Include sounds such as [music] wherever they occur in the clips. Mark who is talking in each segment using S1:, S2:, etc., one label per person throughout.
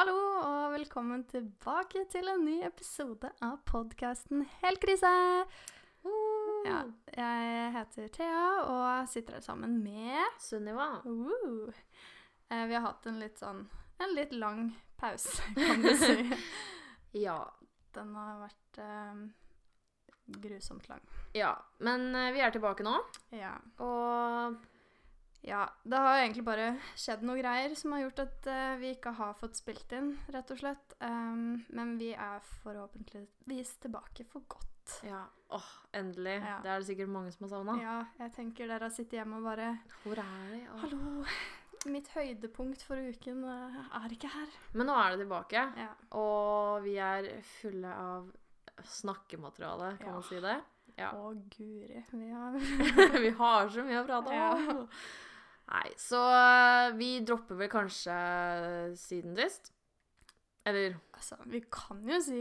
S1: Hallo og velkommen tilbake til en ny episode av podkasten Helt krise. Ja, jeg heter Thea og sitter her sammen med
S2: Sunniva.
S1: Uh. Eh, Vi har hatt en litt sånn en litt lang pause, kan du si. [laughs]
S2: Ja.
S1: Den har vært eh, grusomt lang.
S2: ja. Men eh, vi er tilbake nå,
S1: Ja.
S2: og
S1: ja. Det har egentlig bare skjedd noen greier som har gjort at uh, vi ikke har fått spilt inn, rett og slett. Um, men vi er forhåpentligvis tilbake for godt.
S2: ja. Åh, endelig.
S1: Ja.
S2: Det er det sikkert mange som har savna.
S1: Ja, jeg tenker dere har sittet hjemme og bare
S2: Hvor er de?
S1: Hallo! Mitt høydepunkt for uken uh, er ikke her.
S2: Men nå er det tilbake,
S1: Ja.
S2: og vi er fulle av snakkemateriale, kan
S1: Ja.
S2: man si det? Ja.
S1: Å, guri. Vi har [laughs]
S2: vi har så mye å prate om.
S1: Ja.
S2: Nei, så eh, vi dropper vel kanskje siden sist. Eller
S1: Altså, vi kan jo si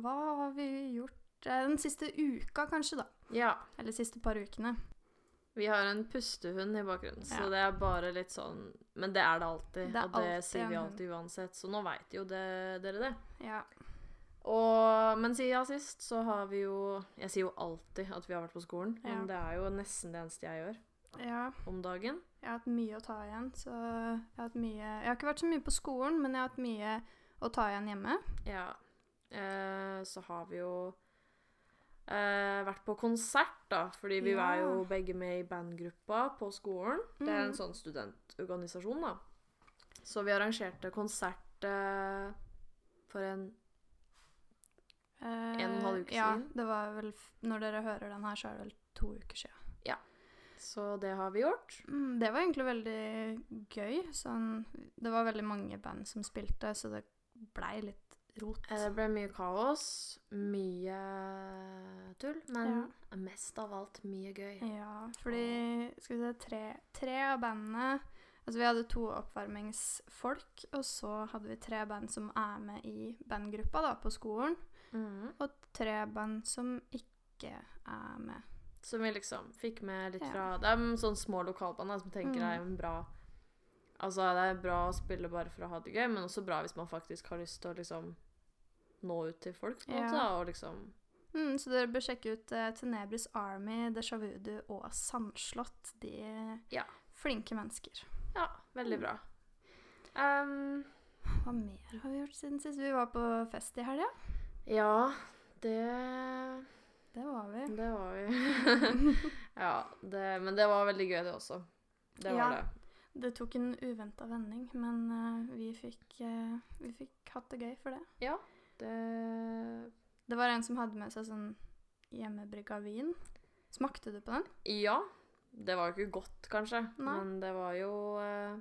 S1: Hva har vi gjort eh, den siste uka, kanskje, da?
S2: Ja.
S1: Eller de siste par ukene.
S2: Vi har en pustehund i bakgrunnen, så det er bare litt sånn Men det er det alltid,
S1: Det er
S2: og det
S1: alltid
S2: sier vi alltid uansett. Så nå veit jo det, dere det.
S1: Ja.
S2: Og, men siden sist så har vi jo Jeg sier jo alltid at vi har vært på skolen,
S1: Ja.
S2: men det er jo nesten det eneste jeg gjør
S1: ja.
S2: om dagen.
S1: Jeg har hatt mye å ta igjen, så jeg har hatt mye Jeg har ikke vært så mye på skolen, men jeg har hatt mye å ta igjen hjemme.
S2: Ja. Eh, så har vi jo eh, vært på konsert, da, fordi vi
S1: Ja.
S2: er jo begge med i bandgruppa på skolen. Det er en
S1: Mhm.
S2: sånn studentorganisasjon, da. Så vi arrangerte konsert eh, for en
S1: Eh,
S2: En og en halv uke
S1: ja,
S2: siden.
S1: det var vel Når dere hører den her, så er det vel to uker siden.
S2: Så det har vi gjort.
S1: Mm, det var egentlig veldig gøy. Sånn, det var veldig mange band som spilte, så det blei litt rot.
S2: Eh, Det ble mye kaos, mye tull, men mest av alt mye gøy.
S1: Ja, fordi skal vi se, tre, tre av bandene Altså vi hadde to oppvarmingsfolk, og så hadde vi tre band som er med i bandgruppa da, på skolen,
S2: Mm.
S1: og tre band som ikke er med.
S2: Som vi liksom fikk med litt fra Det er sånne små lokalbaner som tenker det er
S1: Mm.
S2: en bra Altså, det er bra å spille bare for å ha det gøy, men også bra hvis man faktisk har lyst til å liksom nå ut til folk, på en måte, og liksom
S1: Mm, så dere bør sjekke ut uh, Tenebris Army, Deja Voodoo og Sandslott. De er
S2: Ja.
S1: flinke mennesker.
S2: Ja, veldig
S1: Mm.
S2: bra. Um,
S1: Hva mer har vi gjort siden sist? Vi var på fest i helga.
S2: ja, det
S1: Det var vi.
S2: Det var vi. [laughs] ja, det, men det var veldig gøy, det også. Det var
S1: Ja.
S2: det.
S1: Det tok en uventa vending, men uh, vi, fikk, uh, vi fikk hatt det gøy for det.
S2: Ja, det
S1: Det var en som hadde med seg sånn hjemmebrygga vin. Smakte du på den?
S2: Ja. Det var jo ikke godt, kanskje,
S1: Nei.
S2: men det var jo uh,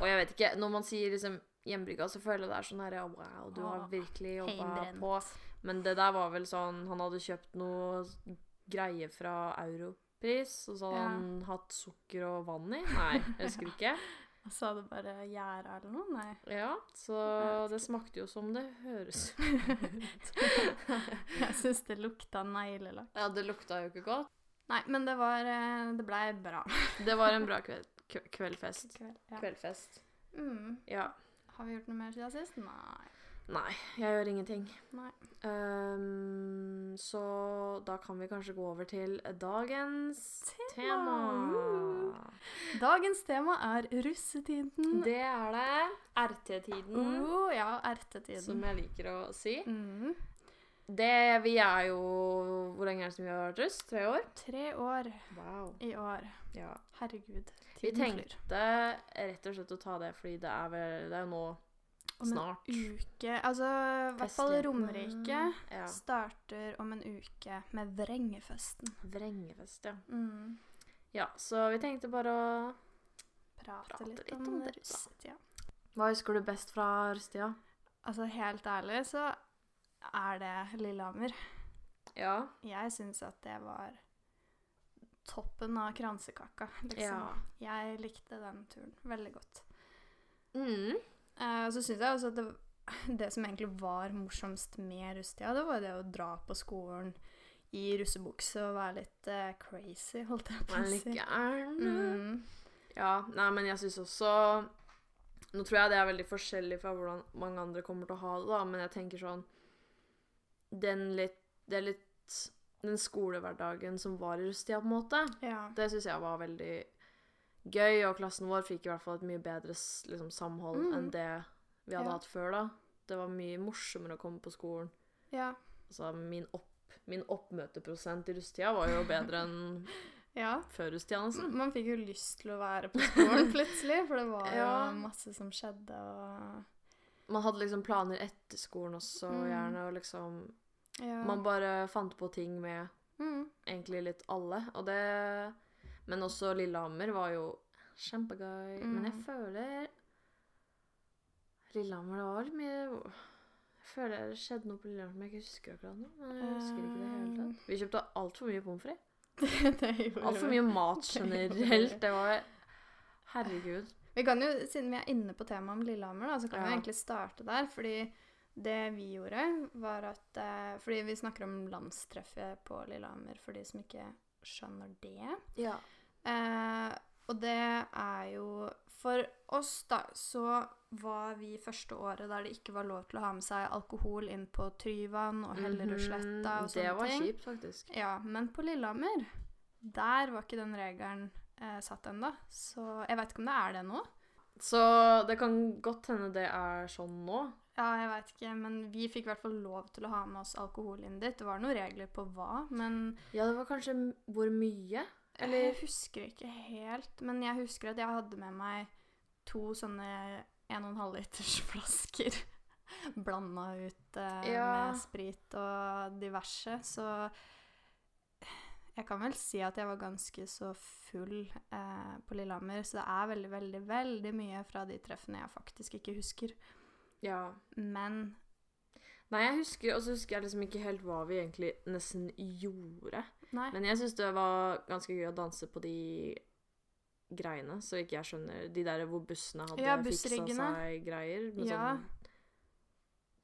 S2: Og jeg vet ikke, når man sier liksom hjemmebrygga, så føler jeg det er sånn her ja, Wow, du har virkelig jobba på Men det der var vel sånn Han hadde kjøpt noe greie fra Europris, og så hadde
S1: Ja.
S2: han hatt sukker og vann i. Nei, jeg husker ikke. [laughs]
S1: Og så hadde bare gjæra eller noe? Nei.
S2: Ja, så det smakte jo som det høres [laughs]
S1: Jeg syns det lukta neglelakk.
S2: Ja, det lukta jo ikke godt.
S1: Nei, men det var eh, Det blei bra. [laughs]
S2: Det var en bra kveld, kveldfest.
S1: Kveld, ja.
S2: Kveldfest.
S1: Mm.
S2: Ja.
S1: Har vi gjort noe mer siden sist? Nei.
S2: Nei, jeg gjør ingenting.
S1: Nei.
S2: Um, så da kan vi kanskje gå over til dagens
S1: Tema.
S2: tema.
S1: Dagens tema er russetiden.
S2: Det er det. RT-tiden,
S1: Oh, ja, ertetiden.
S2: som jeg liker å si.
S1: Mm.
S2: Det Vi er jo Hvor lenge er det som vi har vært russ? Tre år?
S1: Tre år
S2: Wow.
S1: i år.
S2: Ja.
S1: Herregud.
S2: Vi
S1: Tiden flyr.
S2: tenkte rett og slett å ta det fordi det er vel Det er jo nå
S1: Om en uke Altså, i hvert fall. Romerike
S2: Ja.
S1: starter om en uke med Vrengefesten.
S2: Vrengefest, ja.
S1: Mm.
S2: Ja, så vi tenkte bare å
S1: Prate,
S2: Prate
S1: litt,
S2: litt
S1: om,
S2: om det, da.
S1: russetida.
S2: Hva husker du best fra russetida?
S1: Altså, helt ærlig så er det Lillehammer.
S2: Ja.
S1: Jeg syns at det var toppen av kransekaka, liksom.
S2: Ja.
S1: Jeg likte den turen veldig godt.
S2: Mm.
S1: Eh, og så syns jeg også at det, [laughs] det som egentlig var morsomst med russetida, det var det å dra på skolen i russebukse og være litt uh, crazy, holdt jeg på å si. Mm.
S2: Ja, nei, men jeg syns også Nå tror jeg det er veldig forskjellig fra hvordan mange andre kommer til å ha det, da, men jeg tenker sånn Den litt Det er litt den skolehverdagen som var i russetida, på en måte.
S1: Ja.
S2: Det syns jeg var veldig gøy, og klassen vår fikk i hvert fall et mye bedre liksom, samhold
S1: Mm.
S2: enn det vi hadde
S1: Ja.
S2: hatt før, da. Det var mye morsommere å komme på skolen.
S1: Ja.
S2: Altså, min, opp, min oppmøteprosent i russetida var jo bedre enn [laughs]
S1: ja.
S2: før russetida, nesten.
S1: Man fikk jo lyst til å være på skolen [laughs] plutselig, for det var jo masse som skjedde, og
S2: Man hadde liksom planer etter skolen også,
S1: Mm.
S2: gjerne, og liksom. Man bare fant på ting med
S1: mm.
S2: egentlig litt alle, og det Men også Lillehammer var jo kjempegøy. Men jeg
S1: Mm.
S2: føler Lillehammer det var litt mye Jeg føler det skjedde noe på Lillehammer som jeg ikke husker akkurat nå. Men jeg husker ikke det hele
S1: Eh.
S2: tatt. Vi kjøpte altfor mye pommes frites. [laughs] Altfor mye mat [laughs] generelt. Det var Herregud.
S1: Vi kan jo, Siden vi er inne på temaet om Lillehammer, da, så kan vi egentlig starte der. Fordi det vi gjorde, var at eh, Fordi vi snakker om landstreffet på Lillehammer, for de som ikke skjønner det.
S2: Ja.
S1: Eh, og det er jo For oss, da, så var vi første året der det ikke var lov til å ha med seg alkohol inn på Tryvann og Hellerudsletta og
S2: sånne ting.
S1: Det
S2: var
S1: ting.
S2: kjipt, faktisk.
S1: Ja, men på Lillehammer, der var ikke den regelen eh, satt ennå. Så jeg vet ikke om det er det nå.
S2: Så det kan godt hende det er sånn nå.
S1: Ja, jeg vet ikke, men vi fikk i hvert fall lov til å ha med oss alkohol inn dit. Det var noen regler på hva, men
S2: Ja, det var kanskje hvor mye?
S1: Eller
S2: Eller
S1: jeg husker ikke helt, men jeg husker at jeg hadde med meg to sånne 1,5 liters [laughs] flasker blanda ut eh,
S2: Ja.
S1: med sprit og diverse, så jeg kan vel si at jeg var ganske så full eh, på Lillehammer, så det er veldig, veldig, veldig mye fra de treffene jeg faktisk ikke husker.
S2: Ja.
S1: Men
S2: Nei, jeg husker, og så husker jeg liksom ikke helt hva vi egentlig nesten gjorde.
S1: nei.
S2: Men jeg syns det var ganske gøy å danse på de greiene, så ikke jeg skjønner De der hvor bussene hadde
S1: Ja,
S2: fiksa seg greier. Med
S1: Ja.
S2: sånn,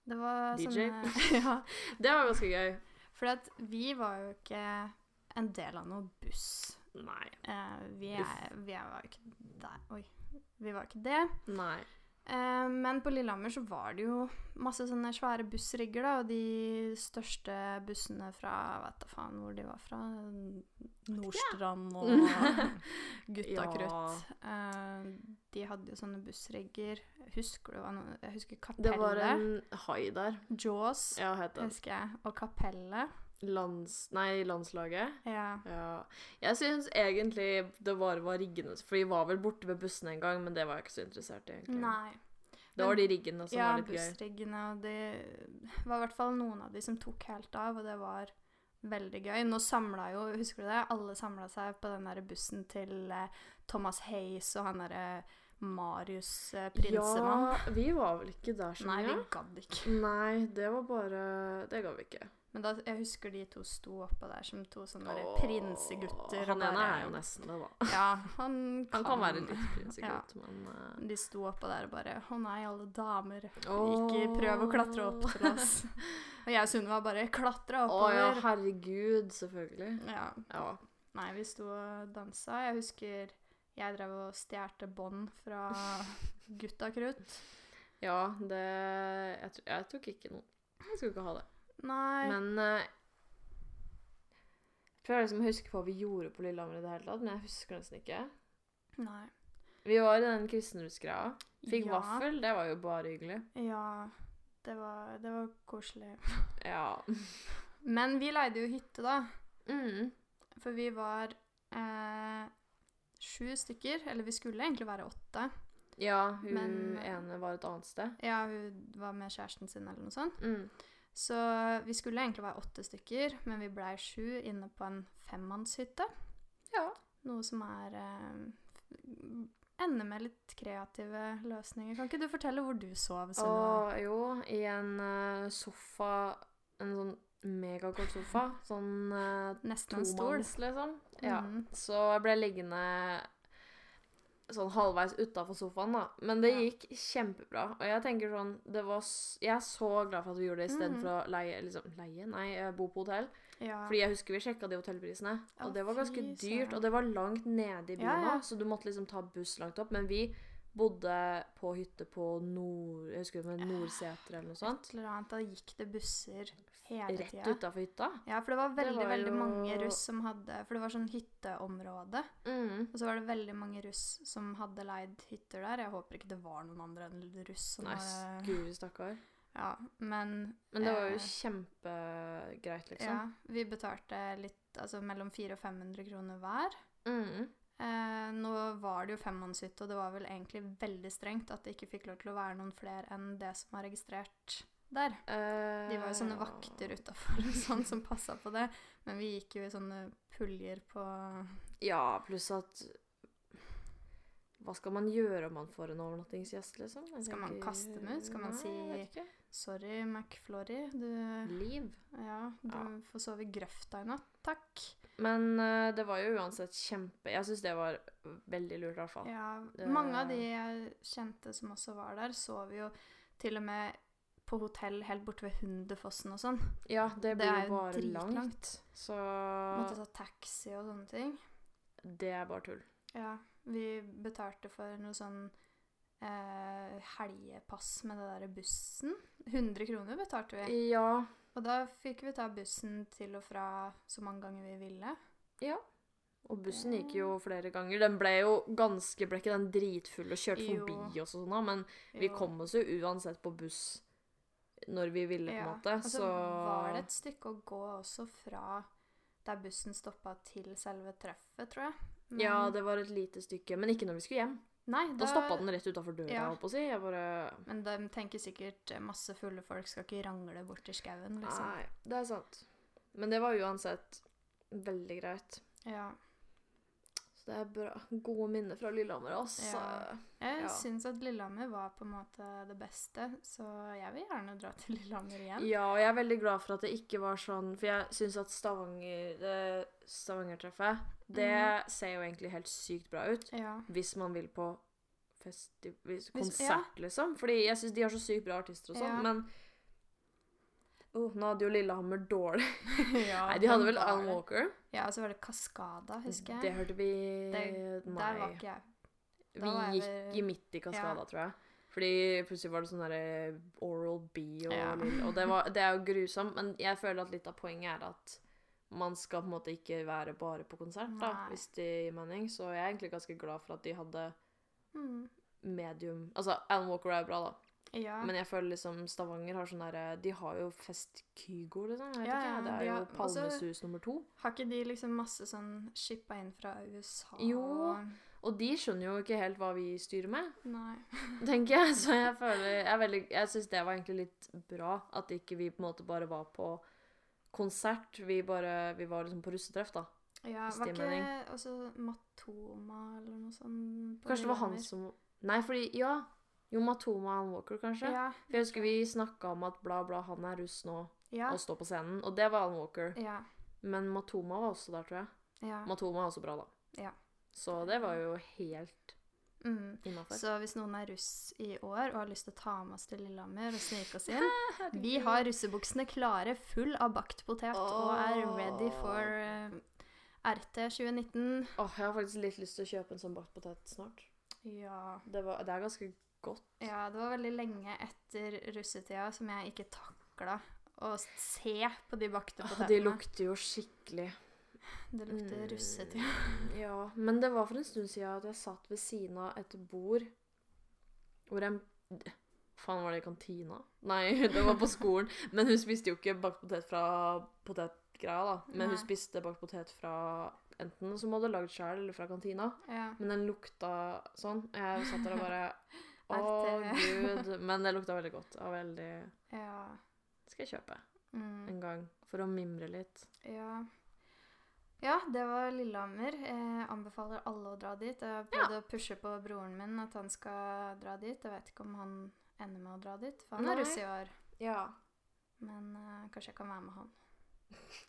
S1: Det var
S2: DJ.
S1: sånne [laughs] Ja.
S2: det var ganske gøy.
S1: For at vi var jo ikke en del av noe buss.
S2: Nei.
S1: Eh, vi, er, vi er, var ikke der Oi. Vi var ikke det.
S2: Nei.
S1: Eh, men på Lillehammer så var det jo masse sånne svære bussrigger, da. Og de største bussene fra Vet da faen hvor de var fra. Nordstrand og Gutta [laughs]
S2: Ja.
S1: Eh, de hadde jo sånne bussrigger. Husker du hva noe Jeg husker
S2: Det var en hai der.
S1: Jaws,
S2: Ja,
S1: husker jeg. Og Kapellet.
S2: Lands... Nei, landslaget.
S1: Ja.
S2: Ja. Jeg syns egentlig det bare var riggene For de var vel borte ved bussene en gang, men det var jeg ikke så interessert i. egentlig.
S1: Nei.
S2: Det var de riggene som
S1: ja,
S2: var litt gøy.
S1: Ja, bussriggene, og det var i hvert fall noen av de som tok helt av, og det var veldig gøy. Nå samla jo, husker du det? Alle samla seg på den der bussen til eh, Thomas Hayes og han derre Marius eh, Prinsemann.
S2: Ja, vi var vel ikke der så
S1: Nei, vi
S2: mye.
S1: gadd ikke.
S2: Nei, det var bare Det ga vi ikke.
S1: Men da, jeg husker de to sto oppå der som to sånne
S2: Åh,
S1: prinsegutter.
S2: Han ene er jo nesten det, da.
S1: Ja, han [laughs]
S2: Han kan være litt prinsegutt,
S1: Ja.
S2: men uh...
S1: De sto oppå der og bare Å nei, alle damer.
S2: Åh.
S1: Ikke prøv å klatre opp til oss. [laughs] og jeg og Sunniva bare klatra
S2: Å ja, herregud. Selvfølgelig.
S1: ja.
S2: Ja.
S1: Nei, vi sto og dansa. Jeg husker jeg drev og stjal bånd fra [laughs] Gutta Krutt.
S2: ja, det jeg, jeg tok ikke noe. Jeg skulle ikke ha det.
S1: Nei.
S2: Men uh, Jeg prøver liksom å huske på hva vi gjorde på Lillehammer i det hele tatt, men jeg husker nesten ikke.
S1: Nei.
S2: Vi var i den kristenrussgreia. Fikk
S1: ja,
S2: vaffel, det var jo bare hyggelig.
S1: Ja. Det var, det var koselig.
S2: Ja.
S1: Men vi leide jo hytte, da.
S2: Mm.
S1: For vi var eh, sju stykker. Eller vi skulle egentlig være åtte.
S2: Ja, hun
S1: Men-
S2: ene var et annet sted.
S1: Ja, hun var med kjæresten sin eller noe sånt.
S2: Mm.
S1: Så vi skulle egentlig være åtte stykker, men vi blei sju inne på en femmannshytte.
S2: Ja.
S1: Noe som er eh, Ender med litt kreative løsninger. Kan ikke du fortelle hvor du sov? Sunniva?
S2: Jo, i en eh, sofa En sånn megakort sofa. Sånn uh,
S1: Nesten en stol.
S2: tomanns, liksom. Ja.
S1: Mm.
S2: Så jeg ble liggende sånn halvveis utafor sofaen, da. Men det gikk kjempebra. Og jeg tenker sånn det var, Jeg er så glad for at vi gjorde det istedenfor mm. å leie liksom, Leie? Nei, eh, bo på hotell.
S1: Ja.
S2: Fordi jeg husker vi sjekka de hotellprisene, og det var ganske dyrt. Og det var langt nede i byen
S1: Ja, ja.
S2: så du måtte liksom ta buss langt opp. Men vi bodde på hytte på Nord... Jeg husker det Nordseter eller noe sånt.
S1: Eller annet. Da gikk det busser hele
S2: Rett
S1: tida.
S2: utafor hytta.
S1: Ja, for det var veldig,
S2: var
S1: veldig
S2: jo-
S1: mange russ som hadde For det var sånn hytteområde.
S2: Mm.
S1: Og så var det veldig mange russ som hadde leid hytter der. Jeg håper ikke det var noen andre enn russ som
S2: Nei,
S1: var
S2: guri stakkar.
S1: Ja, men
S2: Men det var jo
S1: eh,
S2: kjempegreit, liksom.
S1: Ja, vi betalte litt Altså mellom 400 og 500 kroner hver.
S2: Mm.
S1: Eh, nå var det jo femmannshytte, og det var vel egentlig veldig strengt at det ikke fikk lov til å være noen flere enn det som var registrert der. De var jo sånne vakter utafor sånn, som passa på det, men vi gikk jo i sånne puljer på
S2: Ja, pluss at Hva skal man gjøre om man får en overnattingsgjest, liksom? Jeg
S1: Skal man kaste dem ut? Skal man si-
S2: nei.
S1: Sorry, McFlorry, du
S2: Liv.
S1: Ja, du
S2: Ja.
S1: får sove i grøfta i natt, takk.
S2: Men uh, det var jo uansett kjempe Jeg syns det var veldig lurt, i hvert fall.
S1: Ja,
S2: Det-
S1: mange av de jeg kjente som også var der, sov jo til og med på hotell helt borte ved Hundefossen og sånn.
S2: Ja, det
S1: Det
S2: blir
S1: er
S2: jo bare
S1: langt.
S2: langt. Så
S1: Måtte ta taxi og sånne ting.
S2: det er bare tull.
S1: Ja, vi betalte for noe sånn eh, helgepass med det derre bussen. 100 kroner betalte vi.
S2: Ja.
S1: Og da fikk vi ta bussen til og fra så mange ganger vi ville. Ja.
S2: Og bussen gikk jo flere ganger. Den ble jo ganske Ble ikke den dritfull og kjørte
S1: Jo.
S2: forbi oss og sånn, da, men vi kom oss jo uansett på buss når vi ville, på en
S1: Ja,
S2: måte.
S1: Og så
S2: så
S1: var det et stykke å gå også fra der bussen stoppa til selve treffet, tror jeg. Men-
S2: Ja, det var et lite stykke. Men ikke når vi skulle hjem.
S1: Nei,
S2: Da stoppa den rett utafor døra,
S1: Ja.
S2: holdt på å si. Jeg bare
S1: Men de tenker sikkert eh, masse fulle folk skal ikke rangle bort i skauen, liksom.
S2: Nei, det er sant. Men det var uansett veldig greit.
S1: Ja.
S2: Det er bra. Gode minner fra Lillehammer, altså.
S1: Ja. Jeg
S2: Ja.
S1: syns at Lillehammer var på en måte det beste, så jeg vil gjerne dra til Lillehammer igjen.
S2: Ja, og jeg er veldig glad for at det ikke var sånn For jeg syns at Stavanger det Stavanger-treffet, det
S1: mm.
S2: ser jo egentlig helt sykt bra ut.
S1: Ja.
S2: Hvis man vil på festi konsert,
S1: Hvis-
S2: konsert, liksom. Fordi jeg syns de har så sykt bra artister og sånn,
S1: Ja.
S2: men oh, Nå hadde jo Lillehammer dårlig [laughs]
S1: ja
S2: Nei, de hadde vel Alan? Walker.
S1: Ja, og så var det Kaskada, husker jeg.
S2: Det hørte vi
S1: Det-
S2: Nei.
S1: Der var ikke jeg. da
S2: vi
S1: jeg
S2: gikk
S1: vel-
S2: i midt i Kaskada, tror jeg. Fordi plutselig var det sånn derre Oral B og,
S1: Ja.
S2: og det, var, det er jo grusomt, men jeg føler at litt av poenget er at man skal på en måte ikke være bare på konsert, da,
S1: Nei.
S2: hvis det gir mening. Så jeg er egentlig ganske glad for at de hadde
S1: Mm.
S2: medium Altså, Alan Walker er bra, da.
S1: Ja.
S2: Men jeg føler liksom Stavanger har sånn derre De har jo Fest Kygo, liksom. Jeg vet
S1: Ja,
S2: ikke, det er jo
S1: også-
S2: Palmesus nummer to.
S1: Har ikke de liksom masse sånn shippa inn fra USA?
S2: Jo. Og de skjønner jo ikke helt hva vi styrer med.
S1: Nei. [laughs]
S2: tenker jeg. Så jeg føler Jeg, veldig- jeg syns det var egentlig litt bra at ikke vi på en måte bare var på konsert. Vi bare Vi var liksom på russetreff, da.
S1: Ja, var ikke også Matoma eller noe sånt?
S2: Kanskje det var han som Nei, fordi Ja. Jo, Matoma Alan Walker, kanskje.
S1: Ja.
S2: Jeg husker vi snakka om at bla, bla, han er russ nå
S1: Ja.
S2: og står på scenen. Og det var Alan Walker.
S1: ja.
S2: Men Matoma var også der, tror jeg.
S1: ja.
S2: Matoma er også bra, da.
S1: Ja.
S2: Så det var jo helt
S1: Mm.
S2: innafor.
S1: Så hvis noen er russ i år og har lyst til å ta med oss til Lillehammer og snike oss [laughs] inn Vi har russebuksene klare, full av bakt potet, og er ready for uh, RT 2019.
S2: Åh, jeg har faktisk litt lyst til å kjøpe en sånn bakt potet snart.
S1: Ja.
S2: Det, var, det er ganske godt.
S1: ja, det var veldig lenge etter russetida som jeg ikke takla å se på de bakte
S2: Åh,
S1: potetene.
S2: de lukter jo skikkelig.
S1: Det lukter
S2: Mm.
S1: russetid. [laughs]
S2: Ja, men det var for en stund siden at jeg satt ved siden av et bord hvor en Faen, var det i kantina? Nei, [laughs] det var på [laughs] skolen. Men hun spiste jo ikke bakt potet fra potetgreia, da. Men
S1: Nei.
S2: hun spiste bakt potet fra enten som hun hadde lagd sjøl, eller fra kantina.
S1: Ja.
S2: Men den lukta sånn. Jeg satt der og bare Å, gud. Men det lukta veldig godt. Og veldig
S1: ja.
S2: Skal jeg kjøpe
S1: Mm.
S2: en gang. For å mimre litt.
S1: Ja. Ja, det var Lillehammer. Jeg anbefaler alle å dra dit. Jeg har prøvd å pushe på broren min at han skal dra dit. Jeg vet ikke om han ender med å dra dit, for han er russ i år.
S2: Ja.
S1: Men uh, kanskje jeg kan være med han.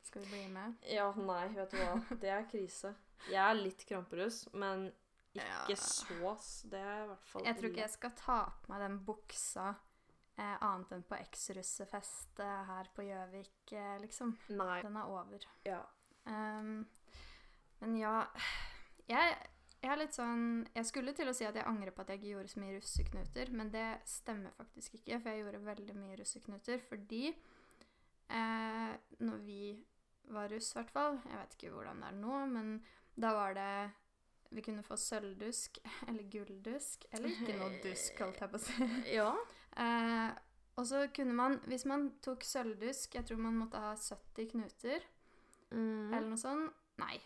S1: Skal vi bli med?
S2: Ja, nei, vet du hva. Det er krise. Jeg er litt kramperuss, men ikke
S1: Ja.
S2: sås. Det er i hvert fall
S1: Jeg tror ikke jeg skal ta på meg den buksa eh, annet enn på eks-russefest eh, her på Gjøvik, eh, liksom.
S2: Nei.
S1: Den er over.
S2: Ja.
S1: Um, men ja Jeg jeg er litt sånn Jeg skulle til å si at jeg angrer på at jeg ikke gjorde så mye russeknuter, men det stemmer faktisk ikke, for jeg gjorde veldig mye russeknuter fordi eh, når vi var russ, i hvert fall Jeg vet ikke hvordan det er nå, men da var det Vi kunne få sølvdusk [laughs] eller gulldusk, eller ikke noe dusk, holdt jeg på å si. [laughs]
S2: Ja.
S1: Eh, og så kunne man, hvis man tok sølvdusk Jeg tror man måtte ha 70 knuter,
S2: Mm.
S1: eller noe sånt. Nei.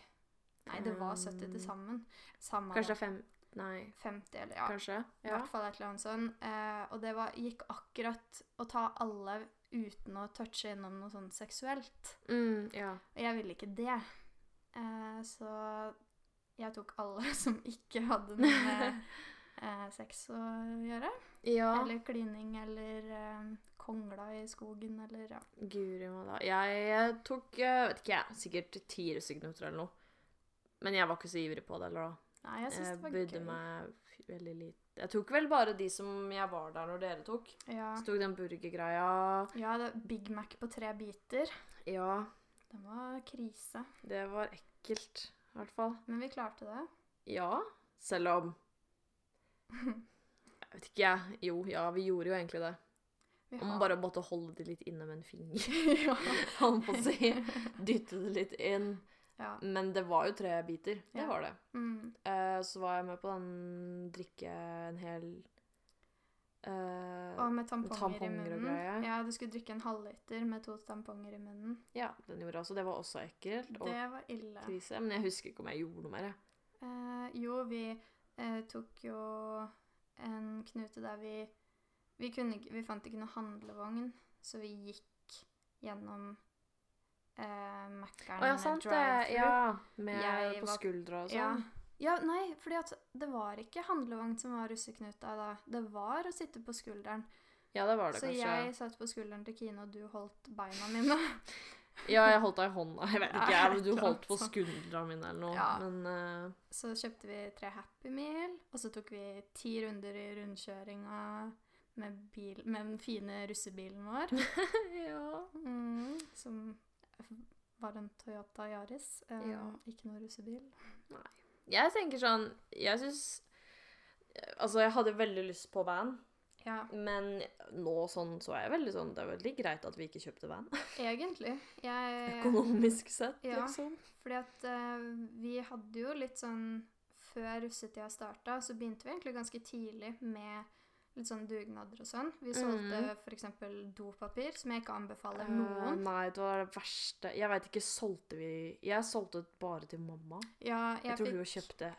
S1: Nei, det var 70 til sammen. Samme
S2: Kanskje
S1: det.
S2: det er fem Nei,
S1: 50, eller ja.
S2: kanskje.
S1: I hvert fall et eller annet sånt. Eh, og det var, gikk akkurat å ta alle uten å touche innom noe sånn seksuelt.
S2: Mm, ja.
S1: Og jeg ville ikke det. Eh, så jeg tok alle [laughs] som ikke hadde noe med [laughs] eh, sex å gjøre.
S2: ja.
S1: Eller klining, eller eh, kongla i skogen, eller ja.
S2: Guri malla. Jeg, jeg tok eh, vet ikke jeg, sikkert ti russeknuter eller noe. Men jeg var ikke så ivrig på det. eller da.
S1: Nei, jeg synes
S2: Jeg
S1: det var
S2: brydde
S1: gøy.
S2: meg veldig lite. Jeg tok vel bare de som jeg var der når dere tok.
S1: Ja.
S2: Så tok den burgergreia.
S1: ja, det Big Mac på tre biter.
S2: Ja,
S1: Den var krise.
S2: det var ekkelt. I hvert fall.
S1: Men vi klarte det.
S2: Ja, selv om [laughs] Jeg vet ikke, jeg. Jo, ja, vi gjorde jo egentlig det.
S1: Vi
S2: Og man bare måtte holde det litt inne med en finger. [laughs] [laughs]
S1: ja.
S2: Holdt på å si. Dytte det litt inn.
S1: ja.
S2: Men det var jo tre biter. Det
S1: Ja.
S2: var det.
S1: Mm.
S2: Uh, så var jeg med på den drikke en hel eh,
S1: Og med tamponger,
S2: tamponger
S1: i munnen. Ja, du skulle drikke en halvliter med to tamponger i munnen.
S2: Ja, den gjorde jeg også. Det var også ekkelt og
S1: Det var ille.
S2: krise. Men jeg husker ikke om jeg gjorde noe mer.
S1: Eh, jo, vi uh, tok jo en knute der vi vi, kunne, vi fant ikke noe handlevogn, så vi gikk gjennom eh, Mækkern
S2: Å ja, sant det. Ja, med
S1: Jeg
S2: på skuldra og sånn.
S1: ja, nei, fordi at det var ikke handlevogn som var russeknuta da. Det var å sitte på skulderen.
S2: Ja, det var det
S1: så
S2: kanskje.
S1: jeg satt på skulderen til Kine, og du holdt beina mine. [laughs]
S2: Ja, jeg holdt deg i hånda. Jeg vet ikke, jeg, du holdt på skuldra mine eller noe.
S1: Ja.
S2: Men uh...
S1: Så kjøpte vi tre Happy Meal, og så tok vi ti runder i rundkjøringa med, bil, med den fine russebilen vår, [laughs]
S2: ja.
S1: mm, som var en Toyota Yaris. eh,
S2: Ja.
S1: Ikke noe russebil.
S2: Jeg tenker sånn Jeg syns Altså, jeg hadde veldig lyst på van,
S1: Ja,
S2: men nå sånn så er jeg veldig sånn Det er veldig greit at vi ikke kjøpte van. [laughs]
S1: egentlig. Jeg
S2: Økonomisk sett,
S1: Ja.
S2: liksom.
S1: Fordi at uh, vi hadde jo litt sånn Før russetida starta, så begynte vi egentlig ganske tidlig med litt sånn dugnader og sånn. Vi solgte mm. eksempel dopapir, som jeg ikke anbefaler noen.
S2: nei, det var det verste Jeg veit ikke, solgte vi Jeg solgte bare til mamma.
S1: Ja,
S2: Jeg,
S1: jeg
S2: tror
S1: fikk
S2: hun kjøpte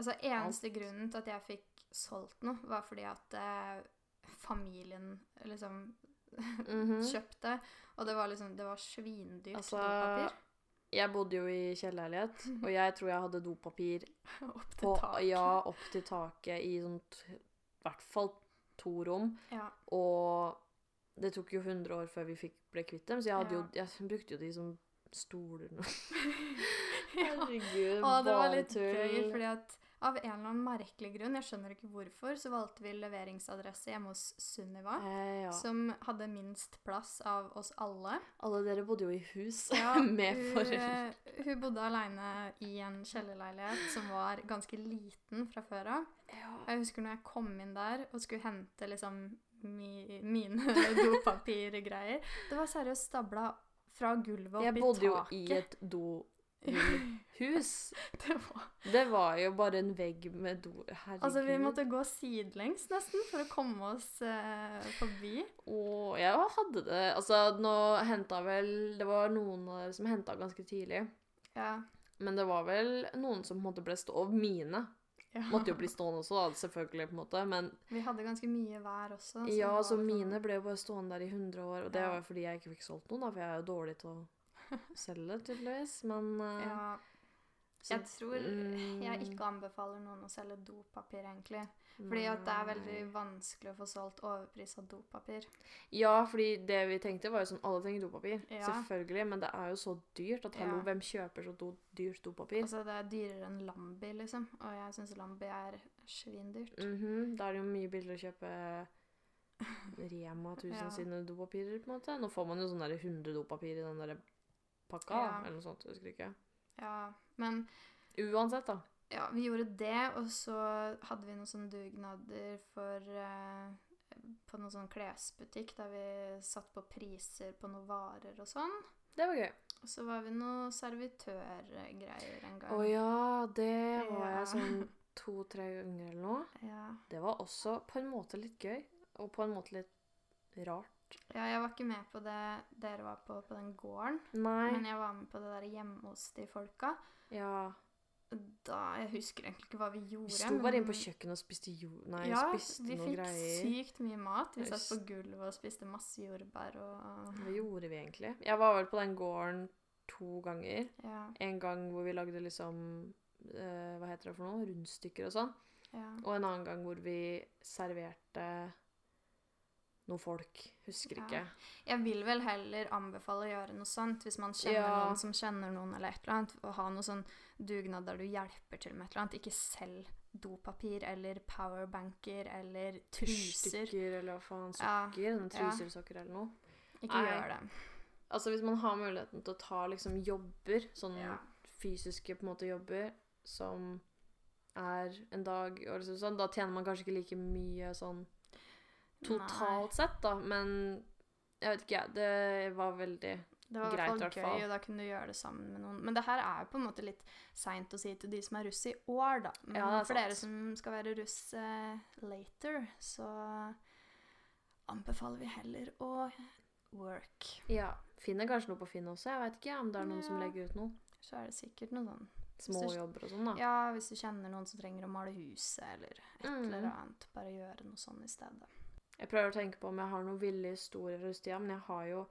S1: Altså, eneste grunnen til at jeg fikk solgt noe, var fordi at eh, familien liksom
S2: Mhm. [laughs]
S1: kjøpte. Og det var liksom Det var svindyrt
S2: Altså,
S1: dopapir.
S2: Jeg bodde jo i kjellerleilighet, [laughs] og jeg tror jeg hadde dopapir
S1: Opp til
S2: på, ja, opp til taket i sånt i hvert fall to rom.
S1: Ja.
S2: Og det tok jo 100 år før vi fikk, ble kvitt dem, så jeg, hadde jo, jeg brukte jo de som stoler nå. [laughs]
S1: ja. Å, det var litt gøy, fordi at av en eller annen merkelig grunn, jeg skjønner ikke hvorfor, så valgte vi leveringsadresse hjemme hos Sunniva.
S2: Eh, ja.
S1: Som hadde minst plass av oss alle.
S2: Alle dere bodde jo i hus [laughs]
S1: Ja,
S2: med
S1: hun,
S2: foreldre.
S1: eh, Hun bodde aleine i en kjellerleilighet som var ganske liten fra før av.
S2: Ja.
S1: Jeg husker når jeg kom inn der og skulle hente liksom mi, mine [laughs] dopapirgreier. Det var seriøst stabla fra gulvet opp i taket.
S2: Jeg bodde jo i et dohus. [laughs]
S1: Det var,
S2: Det var jo bare en vegg med do. Herregud.
S1: altså, vi måtte gå sidelengs nesten for å komme oss eh, forbi.
S2: Og jeg hadde det Altså, nå henta vel Det var noen av dere som henta ganske tidlig.
S1: Ja.
S2: Men det var vel noen som på en måte ble stående. Mine
S1: ja.
S2: måtte jo bli stående også, da, selvfølgelig, på en måte. Men
S1: Vi hadde ganske mye hver også. så
S2: ja, så mine
S1: sånn-
S2: ble jo bare stående der i 100 år. Og det
S1: Ja.
S2: var fordi jeg ikke fikk solgt noen, da, for jeg er jo dårlig til å selge, tydeligvis. Men uh,
S1: Ja,
S2: så-
S1: jeg tror jeg
S2: mm,
S1: ikke anbefaler noen å selge dopapir, egentlig. Fordi at det er veldig vanskelig å få solgt overprisa dopapir.
S2: Ja, fordi det vi tenkte, var jo sånn Alle trenger dopapir.
S1: Ja.
S2: Selvfølgelig. Men det er jo så dyrt at hallo,
S1: Ja.
S2: hvem kjøper så do dyrt dopapir?
S1: Altså, det er dyrere enn Lambi, liksom. Og jeg syns Lambi er svindyrt.
S2: Mhm, Da er det jo mye billigere å kjøpe Rema 1000 [laughs]
S1: Ja.
S2: sine dopapirer, på en måte. Nå får man jo sånn der 100 dopapir i den der pakka,
S1: Ja.
S2: eller noe sånt. Jeg husker ikke.
S1: Ja, men
S2: Uansett, da.
S1: ja, vi gjorde det, og så hadde vi noen sånne dugnader for eh, På noen sånn klesbutikk der vi satt på priser på noen varer og sånn.
S2: Det var gøy.
S1: Og så var vi noen servitørgreier en gang.
S2: Å ja, det var
S1: Ja.
S2: jeg sånn [laughs] to-tre ganger eller noe.
S1: Ja.
S2: Det var også på en måte litt gøy, og på en måte litt rart.
S1: Ja, jeg var ikke med på det dere var på på den gården,
S2: Nei.
S1: men jeg var med på det der hjemme hos de folka.
S2: Ja.
S1: Da, Jeg husker egentlig ikke hva vi gjorde.
S2: Vi sto bare
S1: men-
S2: inne på kjøkkenet og spiste jord... Nei,
S1: ja,
S2: spiste noe greier.
S1: Ja, vi fikk sykt mye mat. Vi satt på gulvet og spiste masse jordbær og
S2: Hva gjorde vi egentlig? Jeg var vel på den gården to ganger.
S1: Ja.
S2: En gang hvor vi lagde liksom eh, Hva heter det for noe? Rundstykker og sånn.
S1: ja.
S2: Og en annen gang hvor vi serverte noen folk. Husker
S1: Ja.
S2: ikke.
S1: Jeg vil vel heller anbefale å gjøre noe sånt hvis man kjenner
S2: Ja.
S1: noen som kjenner noen, eller et eller annet. Å ha noe sånn dugnad der du hjelper til med et eller annet. Ikke selv dopapir eller powerbanker eller truser.
S2: Stykker eller hva faen. Sokker.
S1: Ja.
S2: truser og sokker eller noe.
S1: Ikke
S2: Nei.
S1: gjør det.
S2: Altså Hvis man har muligheten til å ta liksom jobber,
S1: sånne
S2: fysiske på en måte jobber, som er en dag og liksom sånn, da tjener man kanskje ikke like mye sånn totalt sett, da, men jeg vet ikke, jeg. Det var veldig
S1: Det var
S2: greit, i
S1: hvert fall gøy, og da kunne du gjøre det sammen med noen. Men det her er jo på en måte litt seint å si til de som er russ i år, da. Men
S2: Ja,
S1: for dere som skal være russ eh, later, så anbefaler vi heller å work.
S2: Ja. Finner kanskje noe på Finn også. Jeg vet ikke om det er noen som legger ut noe.
S1: Så er det sikkert noe sånn
S2: Småjobber og sånn, da.
S1: Ja, hvis du kjenner noen som trenger å male huset, eller et
S2: Mm.
S1: eller annet. Bare gjøre noe sånn i stedet.
S2: Jeg prøver å tenke på om jeg har noen ville historier fra russetida, men jeg har jo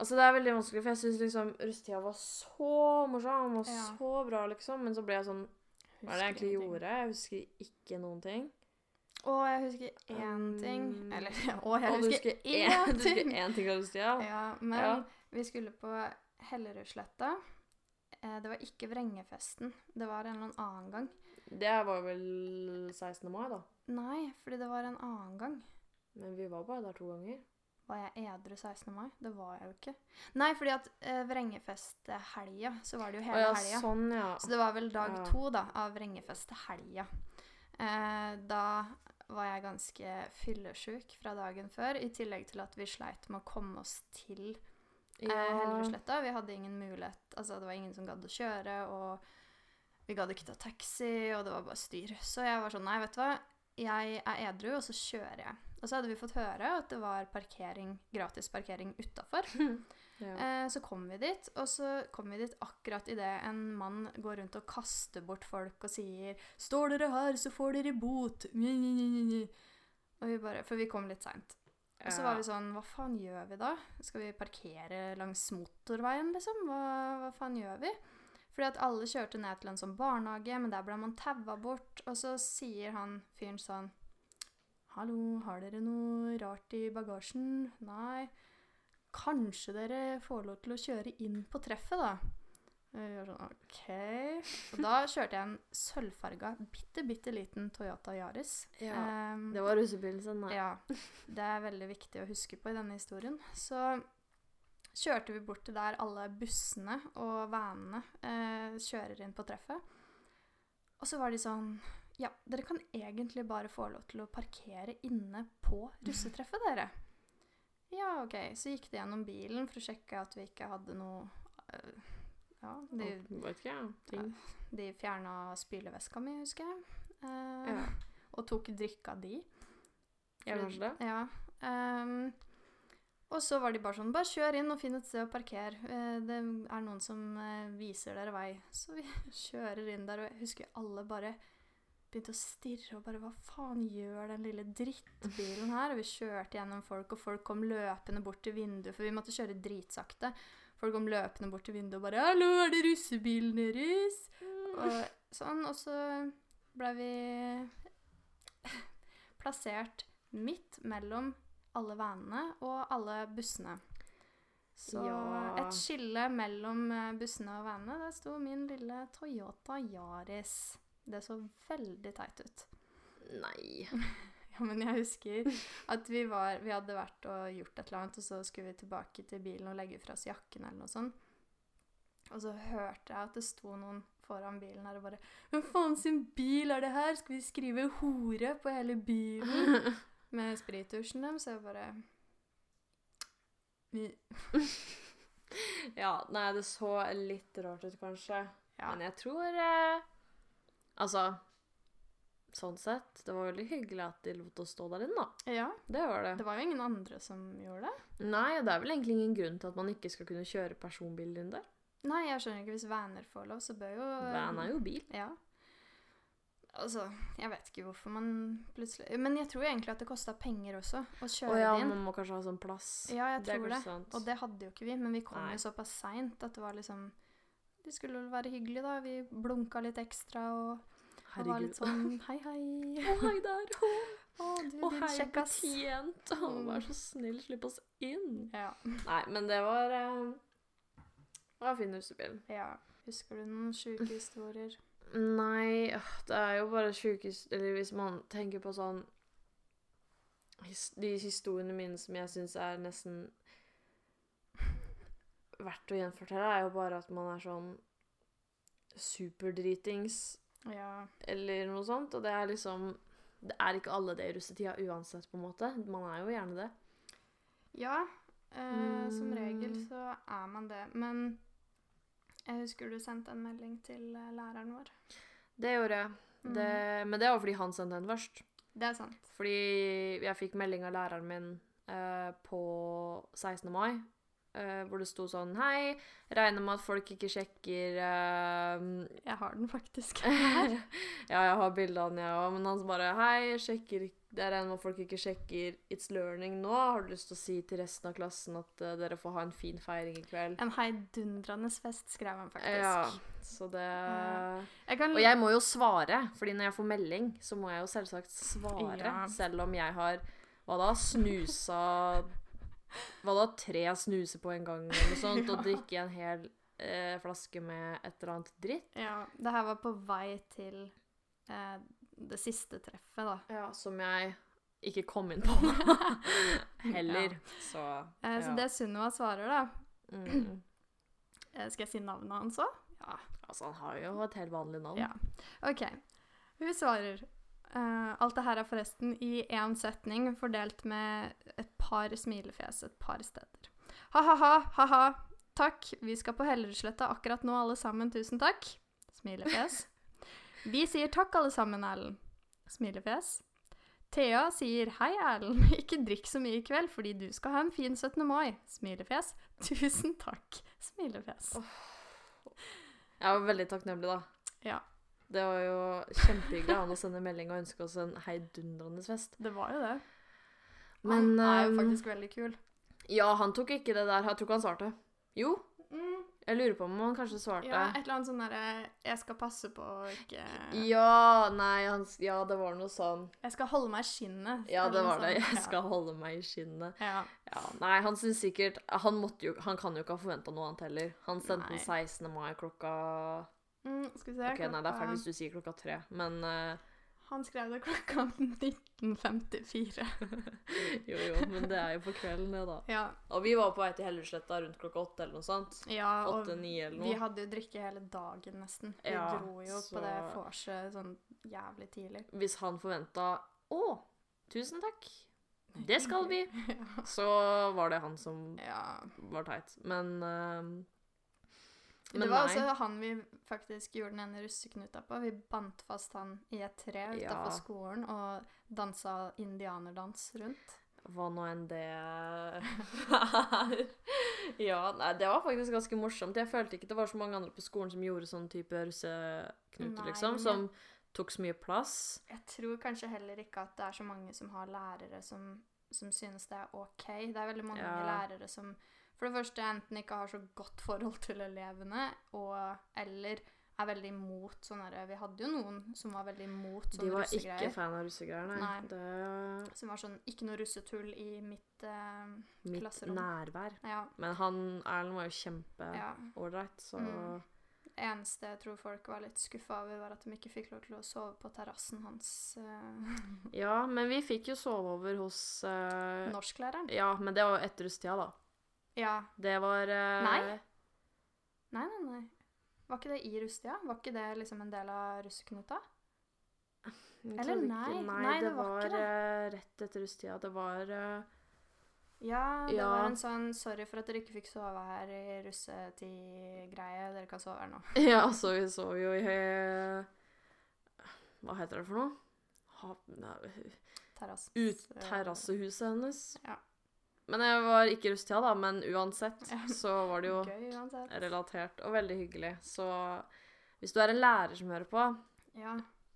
S2: Altså, det er veldig vanskelig, for jeg syns liksom russetida var så morsom og
S1: Ja.
S2: så bra, liksom. Men så ble jeg sånn Hva er det jeg egentlig gjorde? Jeg husker ikke noen ting.
S1: Å, jeg husker én ting.
S2: Um,
S1: Eller å, jeg husker
S2: husker én [laughs]
S1: ting!
S2: du husker én ting fra russetida?
S1: Ja, men
S2: Ja.
S1: vi skulle på Hellerudsletta. Eh, det var ikke Vrengefesten. Det var en eller annen gang.
S2: Det var vel 16. mai, da.
S1: Nei, fordi det var en annen gang.
S2: Men vi var bare der to ganger.
S1: Var jeg edru 16. mai? Det var jeg jo ikke. Nei, fordi at eh, Vrengefest-helga, så var det jo hele
S2: ja,
S1: helga.
S2: sånn, ja.
S1: Så det var vel dag
S2: Ja.
S1: to da, av Vrengefest-helga. Eh, da var jeg ganske fyllesjuk fra dagen før, i tillegg til at vi sleit med å komme oss til eh, Hellerudsletta. Vi hadde ingen mulighet, altså det var ingen som gadd å kjøre, og vi gadd ikke ta taxi, og det var bare styr. Så jeg var sånn, nei, vet du hva, jeg er edru, og så kjører jeg. Og så hadde vi fått høre at det var parkering, gratis parkering utafor. [laughs]
S2: ja.
S1: Eh, så kom vi dit, og så kom vi dit akkurat idet en mann går rundt og kaster bort folk og sier 'Står dere her, så får dere bot'. Nye, nye, nye. Og vi bare, For vi kom litt seint. Og så var vi sånn Hva faen gjør vi da? Skal vi parkere langs motorveien, liksom? Hva, hva faen gjør vi? Fordi at alle kjørte ned til en sånn barnehage, men der ble man taua bort. Og så sier han fyren sånn Hallo, har dere noe rart i bagasjen? Nei. Kanskje dere får lov til å kjøre inn på treffet, da? Vi sånn, OK. Og da kjørte jeg en sølvfarga, bitte, bitte liten Toyota Yaris.
S2: ja.
S1: um,
S2: Det var russebilen sin, nei.
S1: ja, det er veldig viktig å huske på i denne historien. Så kjørte vi bort til der alle bussene og vanene eh, kjører inn på treffet. Og så var de sånn Ja, dere kan egentlig bare få lov til å parkere inne på russetreffet, dere. Ja, OK. Så gikk de gjennom bilen for å sjekke at vi ikke hadde noe eh, Ja, de,
S2: Vet ikke. Ting.
S1: de fjerna spyleveska mi, husker jeg. Eh,
S2: Ja.
S1: Og tok drikka di.
S2: Ja, kanskje det.
S1: Ja. ehm, og så var de bare sånn Bare kjør inn og finn et sted å parkere. Eh, det er noen som eh, viser dere vei. Så vi [laughs] kjører inn der, og jeg husker alle bare begynte å stirre og bare Hva faen gjør den lille drittbilen her? Og vi kjørte gjennom folk, og folk kom løpende bort til vinduet, for vi måtte kjøre dritsakte. Folk kom løpende bort til vinduet og bare 'Hallo, er det russebilen deres?' Og sånn. Og så ble vi [laughs] plassert midt mellom alle vanene og alle bussene. Så
S2: Ja.
S1: et skille mellom eh, bussene og vanene, der sto min lille Toyota Yaris. Det så veldig teit ut.
S2: Nei. [laughs]
S1: Ja, men jeg husker at vi, var, vi hadde vært og gjort et eller annet, og så skulle vi tilbake til bilen og legge fra oss jakken eller noe sånt. Og så hørte jeg at det sto noen foran bilen her og bare Hvem faen sin bil er det her? Skal vi skrive 'hore' på hele bilen? [laughs] Med sprittusjen dem, Så jeg bare vi, [laughs]
S2: Ja, nei, det så litt rart ut, kanskje.
S1: Ja.
S2: Men jeg tror eh, Altså, sånn sett Det var veldig hyggelig at de lot oss stå der inne, da.
S1: ja.
S2: Det var det.
S1: Det var jo ingen andre som gjorde det.
S2: Nei, og det er vel egentlig ingen grunn til at man ikke skal kunne kjøre personbil inn der.
S1: Nei, jeg skjønner ikke. Hvis Vaner får lov, så bør jo
S2: Van er jo bil.
S1: Ja. Altså, jeg vet ikke hvorfor man plutselig Men jeg tror egentlig at det kosta penger også å
S2: kjøre
S1: kjøre
S2: ja,
S1: det inn.
S2: man må kanskje ha sånn plass.
S1: Ja, jeg
S2: Det
S1: tror det.
S2: sant.
S1: Og det hadde jo ikke vi, men vi kom
S2: Nei.
S1: jo såpass seint at det var liksom Det skulle vel være hyggelig, da. Vi blunka litt ekstra og, og var litt sånn [laughs] Hei, hei.
S2: Å, hei der. [laughs] Å,
S1: oh. du,
S2: å,
S1: din
S2: hei, betjent. Å,
S1: Mm.
S2: vær så snill, slipp oss inn.
S1: Ja.
S2: Nei, men det var eh, Det var fin russebil.
S1: ja. Husker du noen sjuke historier?
S2: Nei, det er jo bare sjukest Eller hvis man tenker på sånn De historiene mine som jeg syns er nesten verdt å gjenfortelle, er jo bare at man er sånn superdritings
S1: Ja.
S2: eller noe sånt. Og det er liksom Det er ikke alle det i russetida uansett, på en måte. Man er jo gjerne det.
S1: Ja, eh, som
S2: Mm.
S1: regel så er man det. Men jeg husker du sendte en melding til eh, læreren vår.
S2: Det gjorde jeg.
S1: Mm.
S2: Men det var fordi han sendte den først.
S1: Det er sant.
S2: Fordi jeg fikk melding av læreren min eh, på 16. mai, eh, hvor det sto sånn Hei, regner med at folk ikke sjekker eh,
S1: Jeg har den faktisk. her. [laughs]
S2: Ja, jeg har bilde av den, jeg òg, men han bare Hei, sjekker ikke Jeg er en hvor folk ikke sjekker It's Learning nå. Har du lyst til å si til resten av klassen at uh, dere får ha en fin feiring i kveld?
S1: En heidundrende fest, skrev han faktisk.
S2: Ja, så det
S1: Jeg kan,
S2: Og jeg må jo svare, fordi når jeg får melding, så må jeg jo selvsagt svare.
S1: Ja.
S2: Selv om jeg har hva da, snusa Hva da, tre snuser på en gang eller noe sånt, og [laughs]
S1: Ja.
S2: drikke en hel eh, flaske med et eller annet dritt.
S1: ja, det her var på vei til eh, det siste treffet, da.
S2: Ja, som jeg ikke kom inn på [laughs] heller.
S1: Ja.
S2: Så
S1: Eh, Så
S2: ja.
S1: det Sunniva svarer, da
S2: mm. [clears throat]
S1: eh, Skal jeg si navnet hans òg? Ja.
S2: Altså, han har jo et helt vanlig navn.
S1: Ja. OK. Hun svarer Uh, Alt det her er forresten i én setning fordelt med et par smilefjes et par steder. Ha-ha-ha, ha-ha. Takk. Vi skal på Hellerudsletta akkurat nå, alle sammen. Tusen takk. Smilefjes. Vi sier takk, alle sammen, Erlend. Smilefjes. Thea sier hei, Erlend. [laughs] Ikke drikk så mye i kveld, fordi du skal ha en fin 17. mai. Smilefjes. [laughs] Tusen takk. Smilefjes.
S2: Jeg var veldig takknemlig, da.
S1: Ja.
S2: Det var jo kjempehyggelig av han å sende melding og ønske oss en heidundrende fest.
S1: Det var jo det.
S2: Men
S1: han er jo
S2: ehm,
S1: faktisk veldig kul.
S2: Ja, han tok ikke det der. Jeg tror ikke han svarte. Jo,
S1: Mm.
S2: Jeg lurer på om han kanskje svarte.
S1: Ja, et eller annet sånn derre Jeg skal passe på å ikke
S2: Ja, nei, han, ja, det var noe sånn.
S1: Jeg skal holde meg i skinnet.
S2: Ja, det var det. Jeg skal holde meg i skinnet.
S1: Ja.
S2: Ja, nei, han syns sikkert Han måtte jo Han kan jo ikke ha forventa noe annet heller. Han sendte den 16. mai klokka.
S1: Mm, skal vi se
S2: Ok, nei, det er feil hvis du sier klokka tre, men eh,
S1: Han skrev det klokka 19.54. [laughs]
S2: Jo, jo, men det er jo på kvelden, det, da.
S1: Ja,
S2: Og vi var på vei til Hellerudsletta rundt klokka åtte eller noe sånt.
S1: ja og
S2: Åtte-ni
S1: vi hadde jo drikke hele dagen nesten. Vi
S2: Ja,
S1: dro jo
S2: så-
S1: på det vorset sånn jævlig tidlig.
S2: Hvis han forventa Å, tusen takk. [laughs] Det skal vi. Så var det han som
S1: ja.
S2: var teit. Men eh,
S1: Det var
S2: nei.
S1: også han vi faktisk gjorde den ene russeknuta på. Vi bandt fast han i et tre utafor
S2: Ja.
S1: skolen og dansa indianerdans rundt.
S2: Hva nå enn det er. [laughs] ja, nei, det var faktisk ganske morsomt. Jeg følte ikke det var så mange andre på skolen som gjorde sånn type russeknuter, liksom.
S1: men
S2: Som tok så mye plass.
S1: Jeg tror kanskje heller ikke at det er så mange som har lærere som, som synes det er OK. Det er veldig mange
S2: Ja.
S1: lærere som for det første enten ikke har så godt forhold til elevene, og eller er veldig imot sånne der- Vi hadde jo noen som var veldig imot sånne russegreier.
S2: De
S1: var
S2: var ikke fan av russegreier, nei.
S1: Nei.
S2: Det
S1: Som var sånn Ikke noe russetull i mitt eh,
S2: mitt
S1: Klasserom.
S2: nærvær.
S1: Ja.
S2: Men han Erlend var jo kjempeålreit,
S1: ja.
S2: så
S1: Mm. Det eneste jeg tror folk var litt skuffa over, var at de ikke fikk lov til å sove på terrassen hans. eh,
S2: Ja, men vi fikk jo sove over hos uh...
S1: norsklæreren.
S2: Ja, men det var jo etter russetida, da.
S1: Ja.
S2: Det var eh,
S1: Nei. Nei, nei, nei. Var ikke det i russetida? Var ikke det liksom en del av russeknuta?
S2: Jeg
S1: Eller
S2: tror
S1: nei,
S2: nei,
S1: nei,
S2: det,
S1: det var
S2: var
S1: ikke
S2: eh, rett etter russetida. Det var eh,
S1: Ja, det
S2: Ja.
S1: var en sånn 'sorry for at dere ikke fikk sove her i russetid-greie'. Dere kan sove her nå. [laughs]
S2: Ja, så vi sov jo i eh, Hva heter det for noe? Ha, nei,
S1: Terrasse.
S2: ut terrassehuset hennes.
S1: Ja.
S2: Men jeg var ikke i russetida, da. Men uansett så var det jo [laughs] relatert og veldig hyggelig. Så hvis du er en lærer som hører på,
S1: Ja,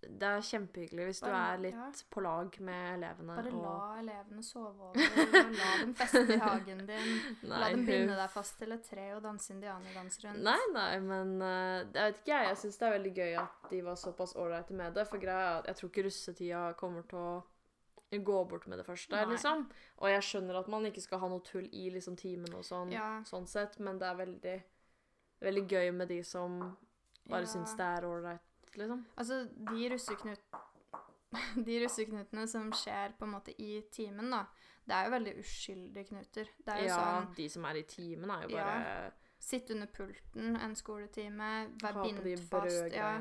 S2: det er kjempehyggelig hvis du er litt
S1: ja.
S2: på lag med elevene.
S1: bare
S2: og-
S1: la elevene sove over, og la dem feste i hagen din. [laughs] La dem binde deg fast til et tre og danse indianerdans rundt.
S2: Nei, nei, men eh, jeg vet ikke jeg. Jeg syns det er veldig gøy at de var såpass ålreite med det. For greia er at jeg tror ikke russetida kommer til å gå bort med det første,
S1: Nei.
S2: liksom. Og jeg skjønner at man ikke skal ha noe tull i liksom timen og sånn,
S1: Ja.
S2: sånn sett, men det er veldig, veldig gøy med de som bare
S1: Ja.
S2: syns det er ålreit, liksom.
S1: Altså, de russeknut... [laughs] De russeknutene som skjer på en måte i timen, da, det er jo veldig uskyldige knuter. Det er jo
S2: Ja,
S1: sånn
S2: de som er i timen, er jo
S1: Ja.
S2: bare
S1: Sitte under pulten en skoletime, være bindt fast. Ja.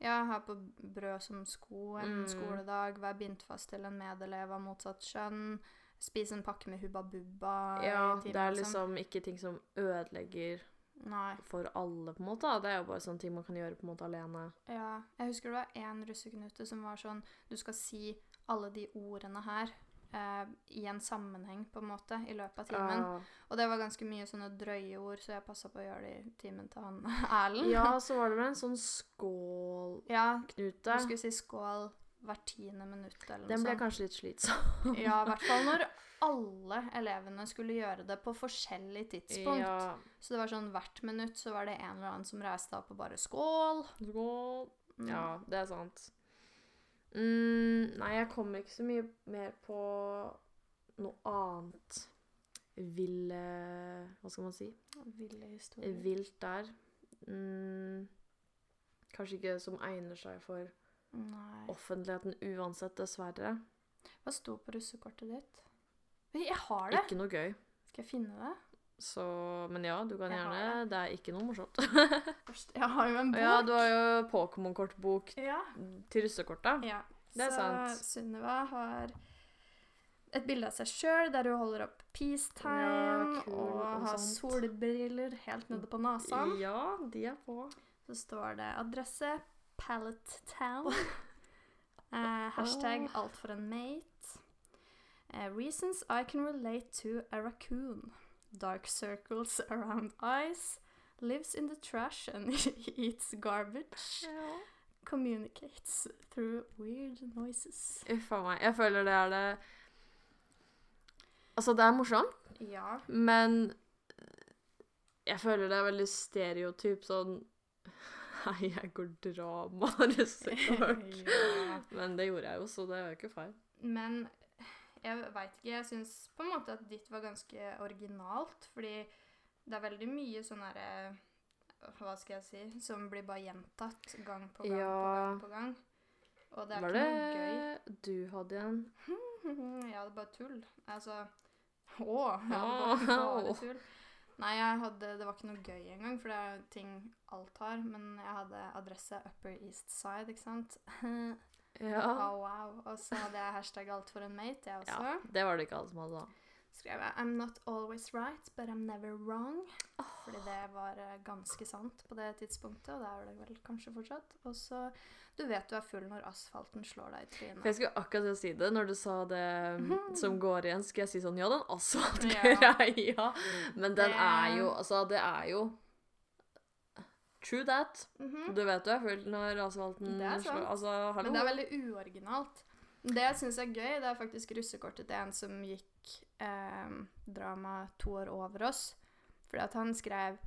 S1: Ja, ha på brød som sko en
S2: Mm.
S1: skoledag, være bindt fast til en medelev av motsatt kjønn, spise en pakke med Hubba Bubba
S2: Ja,
S1: timen,
S2: det er liksom ikke ting som ødelegger
S1: Nei.
S2: for alle, på en måte. Det er jo bare sånne ting man kan gjøre på en måte alene.
S1: Ja, jeg husker det var én russeknute som var sånn Du skal si alle de ordene her eh, i en sammenheng, på en måte, i løpet av timen.
S2: Ja.
S1: Og det var ganske mye sånne drøye ord, så jeg passa på å gjøre det i timen til han [laughs] Erlend.
S2: Ja, så var det vel en sånn skål-Knute.
S1: ja, du skulle si skål hvert tiende minutt eller noe sånt.
S2: Den ble kanskje litt slitsom.
S1: Ja, i hvert fall når [laughs] alle elevene skulle gjøre det på forskjellig tidspunkt.
S2: Ja.
S1: Så det var sånn hvert minutt så var det en eller annen som reiste opp og bare skål.
S2: Skål.
S1: Mm.
S2: Ja, det er sant. Mm, nei, jeg kommer ikke så mye mer på noe annet ville Hva skal man si?
S1: Ville historier.
S2: Vilt der. Mm, kanskje ikke som egner seg for
S1: Nei.
S2: offentligheten uansett, dessverre.
S1: Hva sto på russekortet ditt? Jeg har det!
S2: Ikke noe gøy.
S1: Skal jeg finne det?
S2: Så Men ja, du kan gjerne. Det er ikke noe morsomt. [laughs]
S1: Jeg har jo en bok.
S2: ja, du har jo Pokémon-kortbok
S1: Ja.
S2: til russekortet.
S1: ja.
S2: Det er
S1: så
S2: sant.
S1: Sunniva har et bilde av seg sjøl der hun holder opp peacetime
S2: Ja,
S1: og,
S2: og
S1: har solbriller helt nede på nesa.
S2: Ja, de er på.
S1: Så står det adresse Pallet Town. [laughs] Eh, hashtag alt for en mate. Eh, reasons I can relate to a raccoon. Dark circles [laughs] around eyes. Lives in the trash and [laughs] eats garbage. Communicates through weird noises.
S2: Uff a meg. Jeg føler det er det Altså, det er morsomt,
S1: Ja.
S2: men jeg føler det er veldig stereotyp sånn [laughs] Hei, jeg går drama, russekort.
S1: ja.
S2: Men det gjorde jeg jo, så det er jo ikke feil.
S1: Men jeg veit ikke. Jeg syns på en måte at ditt var ganske originalt. Fordi det er veldig mye sånn herre Hva skal jeg si? Som blir bare gjentatt gang på gang
S2: Ja.
S1: på gang på gang. Og det er
S2: Var
S1: ikke noe gøy.
S2: du hadde igjen?
S1: ja, det er bare tull. Altså Å! Ja,
S2: Ja.
S1: det bare tull. Nei, jeg hadde, det var ikke noe gøy engang, for det er ting alt har. Men jeg hadde adresse Upper East Side, ikke sant? [laughs]
S2: Ja.
S1: Oh, wow. Og så hadde jeg hashtag alt for en mate, jeg også.
S2: ja. Det var det ikke alle som hadde, da.
S1: skrev jeg I'm not always right, but I'm never wrong. Fordi det var eh, ganske sant på det tidspunktet, og det er det vel kanskje fortsatt. Og så Du vet du er full når asfalten slår deg i
S2: For jeg skulle akkurat si det. Når du sa det mm, som går igjen, skulle jeg si sånn Ja, den
S1: Ja.
S2: asfaltgreia. [laughs] Men den er jo Altså, det er jo True that.
S1: Mhm.
S2: Du vet du er full når asfalten
S1: Det er sant.
S2: slår Altså, hallo.
S1: Men det er veldig uoriginalt. Det jeg syns er gøy, det er faktisk russekortet til en som gikk eh, drama to år over oss. Fordi at han skrev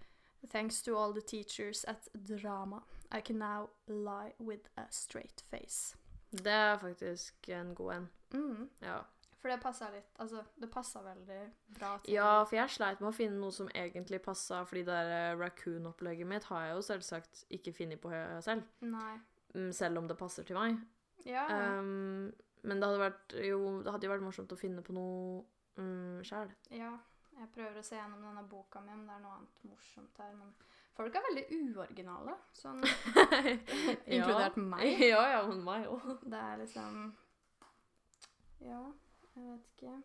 S1: Thanks to all the teachers at drama. I can now lie with a straight face.
S2: Det er faktisk en god en.
S1: Mm.
S2: Ja.
S1: For det passa litt Altså, det passa veldig bra til
S2: ja, for jeg sleit med å finne noe som egentlig passa, fordi det der eh, raccoon-opplegget mitt har jeg jo selvsagt ikke funnet på selv.
S1: Nei.
S2: Mm, Selv om det passer til meg.
S1: Ja.
S2: Um, men det hadde, vært, jo, det hadde jo vært morsomt å finne på noe um, sjæl.
S1: ja. Jeg prøver å se gjennom denne boka mi om det er noe annet morsomt her, men Folk er veldig uoriginale, sånn [laughs] [laughs] inkludert meg. [laughs]
S2: Ja, ja, men meg òg.
S1: Det er liksom Ja, jeg vet ikke.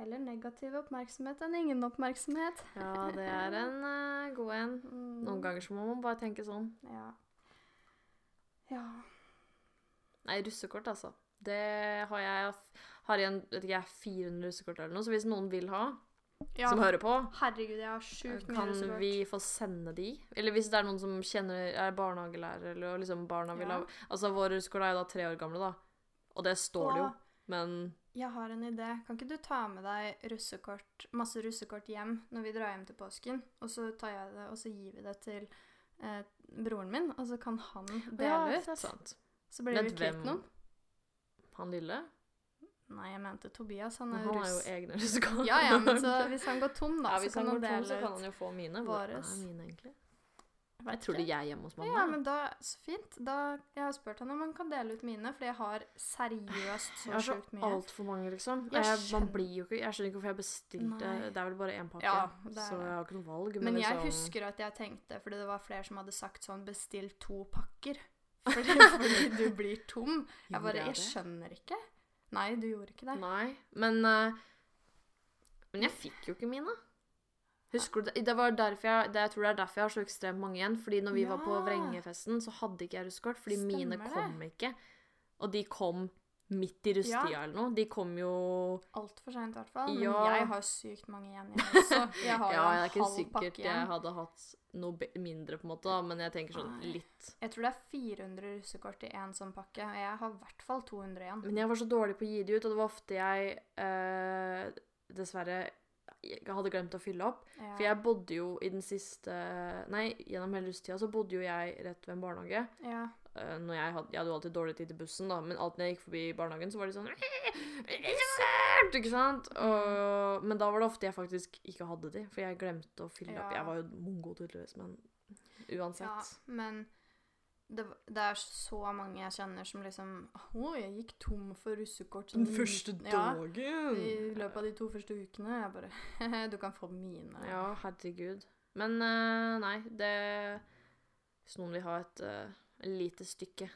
S1: Heller negativ oppmerksomhet enn ingen oppmerksomhet.
S2: Ja, det er en uh, god en. [laughs]
S1: Mm,
S2: Noen ganger så må man bare tenke sånn.
S1: Ja. Ja.
S2: Nei, russekort, altså. Det har jeg har igjen vet ikke jeg, 400 russekort eller noe, så hvis noen vil ha,
S1: ja.
S2: som hører på,
S1: Herregud, jeg har sjukt mye
S2: kan vi få sende de? Eller hvis det er noen som kjenner er barnehagelærer, eller liksom barna vil
S1: Ja.
S2: ha Altså, våre russekort er jo da tre år gamle, da. Og det står det jo, men
S1: jeg har en idé. Kan ikke du ta med deg russekort, masse russekort hjem når vi drar hjem til påsken? Og så tar jeg det, og så gir vi det til eh, broren min, og så kan han dele
S2: Ja,
S1: ut.
S2: det er sant.
S1: Så blir
S2: Vent,
S1: vi kvitt noen.
S2: Han lille?
S1: Nei, jeg mente Tobias. Han
S2: Han
S1: er jo
S2: har jo egne russekort.
S1: Ja, ja, men så [laughs] hvis han går tom, da,
S2: ja,
S1: så kan
S2: han
S1: han
S2: går tom,
S1: dele
S2: så kan
S1: ut.
S2: han jo få mine. Hvor er mine, egentlig?
S1: Jeg
S2: Jeg tror
S1: det
S2: er hjemme hos mamma.
S1: Ja, men da, så fint. Da, jeg har spurt henne om han kan dele ut mine, fordi jeg har seriøst så
S2: Jeg har så
S1: sjukt mye.
S2: altfor mange, liksom.
S1: Jeg
S2: Jeg, man
S1: skjønner-
S2: blir jo ikke Jeg skjønner ikke hvorfor jeg bestilte
S1: Nei.
S2: Det er vel bare én pakke,
S1: Ja,
S2: så jeg har ikke noe valg.
S1: Men jeg
S2: liksom,
S1: husker at jeg tenkte, fordi det var flere som hadde sagt sånn Bestill to pakker. [laughs] Fordi, fordi du blir tom. Jeg bare
S2: jeg
S1: Jeg skjønner ikke. Nei, du gjorde ikke det.
S2: Nei, men eh, Men jeg fikk jo ikke mine. Husker du det? Var derfor jeg, det, jeg tror det er derfor jeg har så ekstremt mange igjen. Fordi når vi var på Vrengefesten, så hadde ikke jeg russekort. Fordi mine
S1: kom det.
S2: ikke. Og de kom midt i russetida
S1: Ja.
S2: eller noe. De kom jo
S1: Altfor seint, i hvert fall. Men jeg har sykt mange igjen, jeg. Jeg har [laughs]
S2: Ja, jeg er ikke sikkert jeg hadde hatt noe mindre, på en måte, men jeg tenker sånn litt.
S1: Jeg tror det er 400 russekort i én sånn pakke. og Jeg har i hvert fall 200 igjen.
S2: Men jeg var så dårlig på å gi de ut, og det var ofte jeg eh, dessverre jeg hadde glemt å fylle opp.
S1: Ja.
S2: For jeg bodde jo i den siste Nei, gjennom hele russetida så bodde jo jeg rett ved en barnehage.
S1: ja.
S2: Uh, når jeg, hadde, jeg hadde jo alltid dårlig tid til bussen, da, men alltid når jeg gikk forbi barnehagen, så var de sånn «Russert!» Ikke sant? Og, men da var det ofte jeg faktisk ikke hadde de, for jeg glemte å fylle opp. Jeg var jo mongo tydeligvis, men uansett.
S1: ja, men det, det er så mange jeg kjenner som liksom Å, jeg gikk tom for russekort Den første
S2: dagen! ja!
S1: I løpet av de to første ukene. Jeg bare [laughs] Du kan få mine.
S2: Ja, herregud. Men uh, nei, det Hvis noen vil ha et uh, lite stykke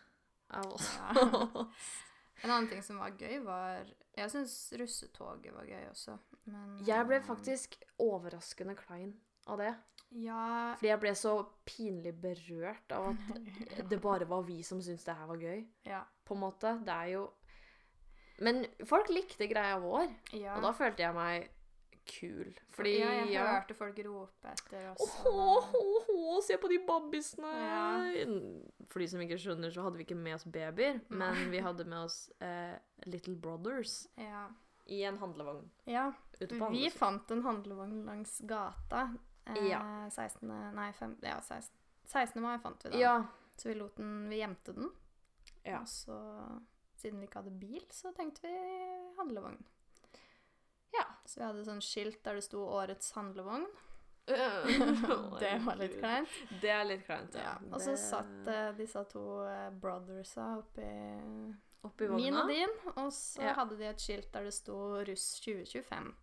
S2: av oss
S1: Ja. [laughs] En annen ting som var gøy, var Jeg syns russetoget var gøy også, men
S2: Jeg ble
S1: eh,
S2: faktisk overraskende klein av det.
S1: Ja
S2: Fordi jeg ble så pinlig berørt av at [laughs] det bare var vi som syntes det her var gøy.
S1: Ja.
S2: På en måte. Det er jo Men folk likte greia vår,
S1: ja.
S2: og da følte jeg meg kul. Fordi
S1: ja, jeg hørte folk rope etter oss.
S2: Åh, åh, åh, se på de babbisene!
S1: Ja.
S2: For de som ikke skjønner, så hadde vi ikke med oss babyer, men vi hadde med oss eh, Little Brothers
S1: Ja.
S2: i en handlevogn
S1: ja.
S2: ute på
S1: Vi fant en handlevogn langs gata. Eh,
S2: Ja.
S1: 16. Nei, 5, ja, 16. 16. mai fant vi den.
S2: Ja.
S1: Så vi lot den Vi gjemte den.
S2: Ja.
S1: Og så, siden vi ikke hadde bil, så tenkte vi handlevogn.
S2: Ja.
S1: Så vi hadde sånn skilt der det sto 'Årets handlevogn'. [laughs] [laughs]
S2: det
S1: var litt kleint.
S2: Det er litt kleint,
S1: Ja.
S2: ja.
S1: Og så satt uh, disse to uh, brothersa oppi
S2: oppi
S1: min og din, og så
S2: Ja.
S1: hadde de et skilt der det sto 'Russ 2025'.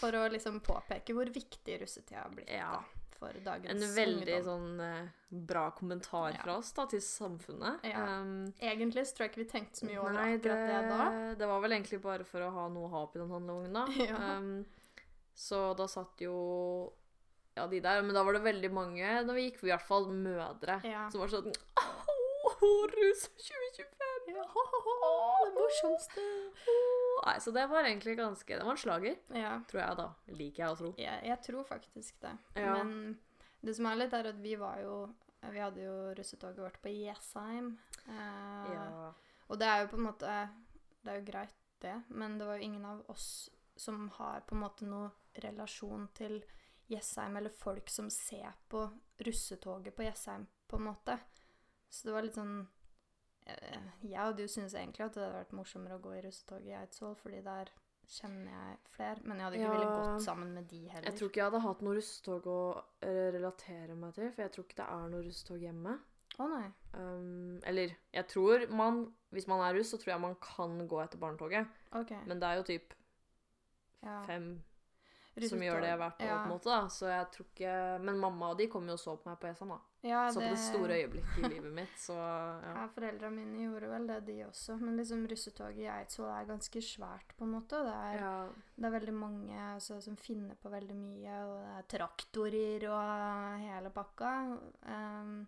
S1: For å liksom påpeke hvor viktig russetida har blitt
S2: Ja.
S1: da, for dagens
S2: En veldig
S1: ungdom.
S2: sånn eh, bra kommentar
S1: Ja.
S2: fra oss da, til samfunnet.
S1: Ja.
S2: Um,
S1: Egentlig så tror jeg ikke vi tenkte så mye over
S2: Nei,
S1: akkurat det, da.
S2: det var vel egentlig bare for å ha noe å ha oppi den da. [laughs]
S1: Ja.
S2: Um, så da satt jo ja, de der, men da var det veldig mange når vi gikk, i hvert fall mødre,
S1: Ja.
S2: som var sånn [laughs] Åh, rus 2025!
S1: Ja, det morsomste.
S2: Nei, så det var egentlig ganske Det var en slager,
S1: Ja,
S2: tror jeg, da. Liker jeg å tro.
S1: jeg, jeg tror faktisk det.
S2: Ja.
S1: Men det som er litt, er at vi var jo Vi hadde jo russetoget vårt på Jessheim. Eh,
S2: Ja.
S1: Og det er jo på en måte Det er jo greit, det, men det var jo ingen av oss som har på en måte noe relasjon til Jessheim, eller folk som ser på russetoget på Jessheim, på en måte. Så det var litt sånn Jeg og du syns egentlig at det hadde vært morsommere å gå i russetoget i Eidsvoll, fordi der kjenner jeg flere, men jeg hadde ikke
S2: Ja.
S1: villet gått sammen med de heller.
S2: Jeg tror ikke jeg hadde hatt noe russetog å eh, relatere meg til, for jeg tror ikke det er noe russetog hjemme.
S1: Å nei.
S2: Um, eller jeg tror man Hvis man er russ, så tror jeg man kan gå etter barnetoget.
S1: OK.
S2: Men det er jo typ
S1: Ja.
S2: fem som gjør det verdt det,
S1: ja.
S2: på en måte. da. Så jeg tror ikke Men mamma og de kom jo og så på meg på ESA, da.
S1: Ja,
S2: Så på det store øyeblikket i livet mitt, så ja.
S1: Ja, Foreldra mine gjorde vel det, de også. Men liksom russetoget i Eidsvoll er ganske svært, på en måte. Det er,
S2: ja.
S1: det er veldig mange altså, som finner på veldig mye, og det er traktorer og hele pakka. Um,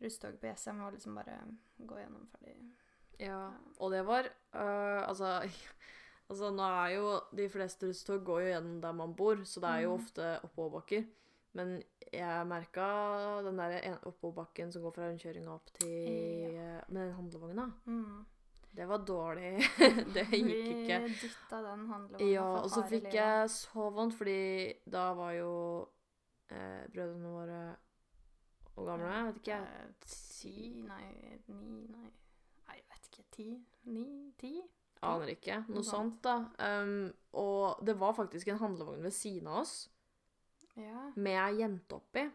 S1: Russetoget på Jessheim var liksom bare gå gjennom ferdig.
S2: Ja, og det var øh, altså, altså nå er jo De fleste russetog går jo gjennom der man bor, så det er jo
S1: Mhm.
S2: ofte oppoverbakker. Men jeg merka den der en- oppoverbakken som går fra rundkjøringa opp til
S1: Ja.
S2: Med den handlevogna.
S1: Mm.
S2: Det var dårlig. [laughs] [laughs] det gikk
S1: Vi
S2: ikke.
S1: dytta den handlevogna
S2: Ja,
S1: for
S2: og så fikk jeg så vondt, fordi da var jo eh, brødrene våre Hvor gamle Jeg? Vet ikke.
S1: Eh, Ti Nei, ni nei jeg vet ikke. Ti? Ni? Ti?
S2: Aner ikke. Noe sånt, da. Um, og det var faktisk en handlevogn ved siden av oss
S1: Ja.
S2: med ei jente oppi.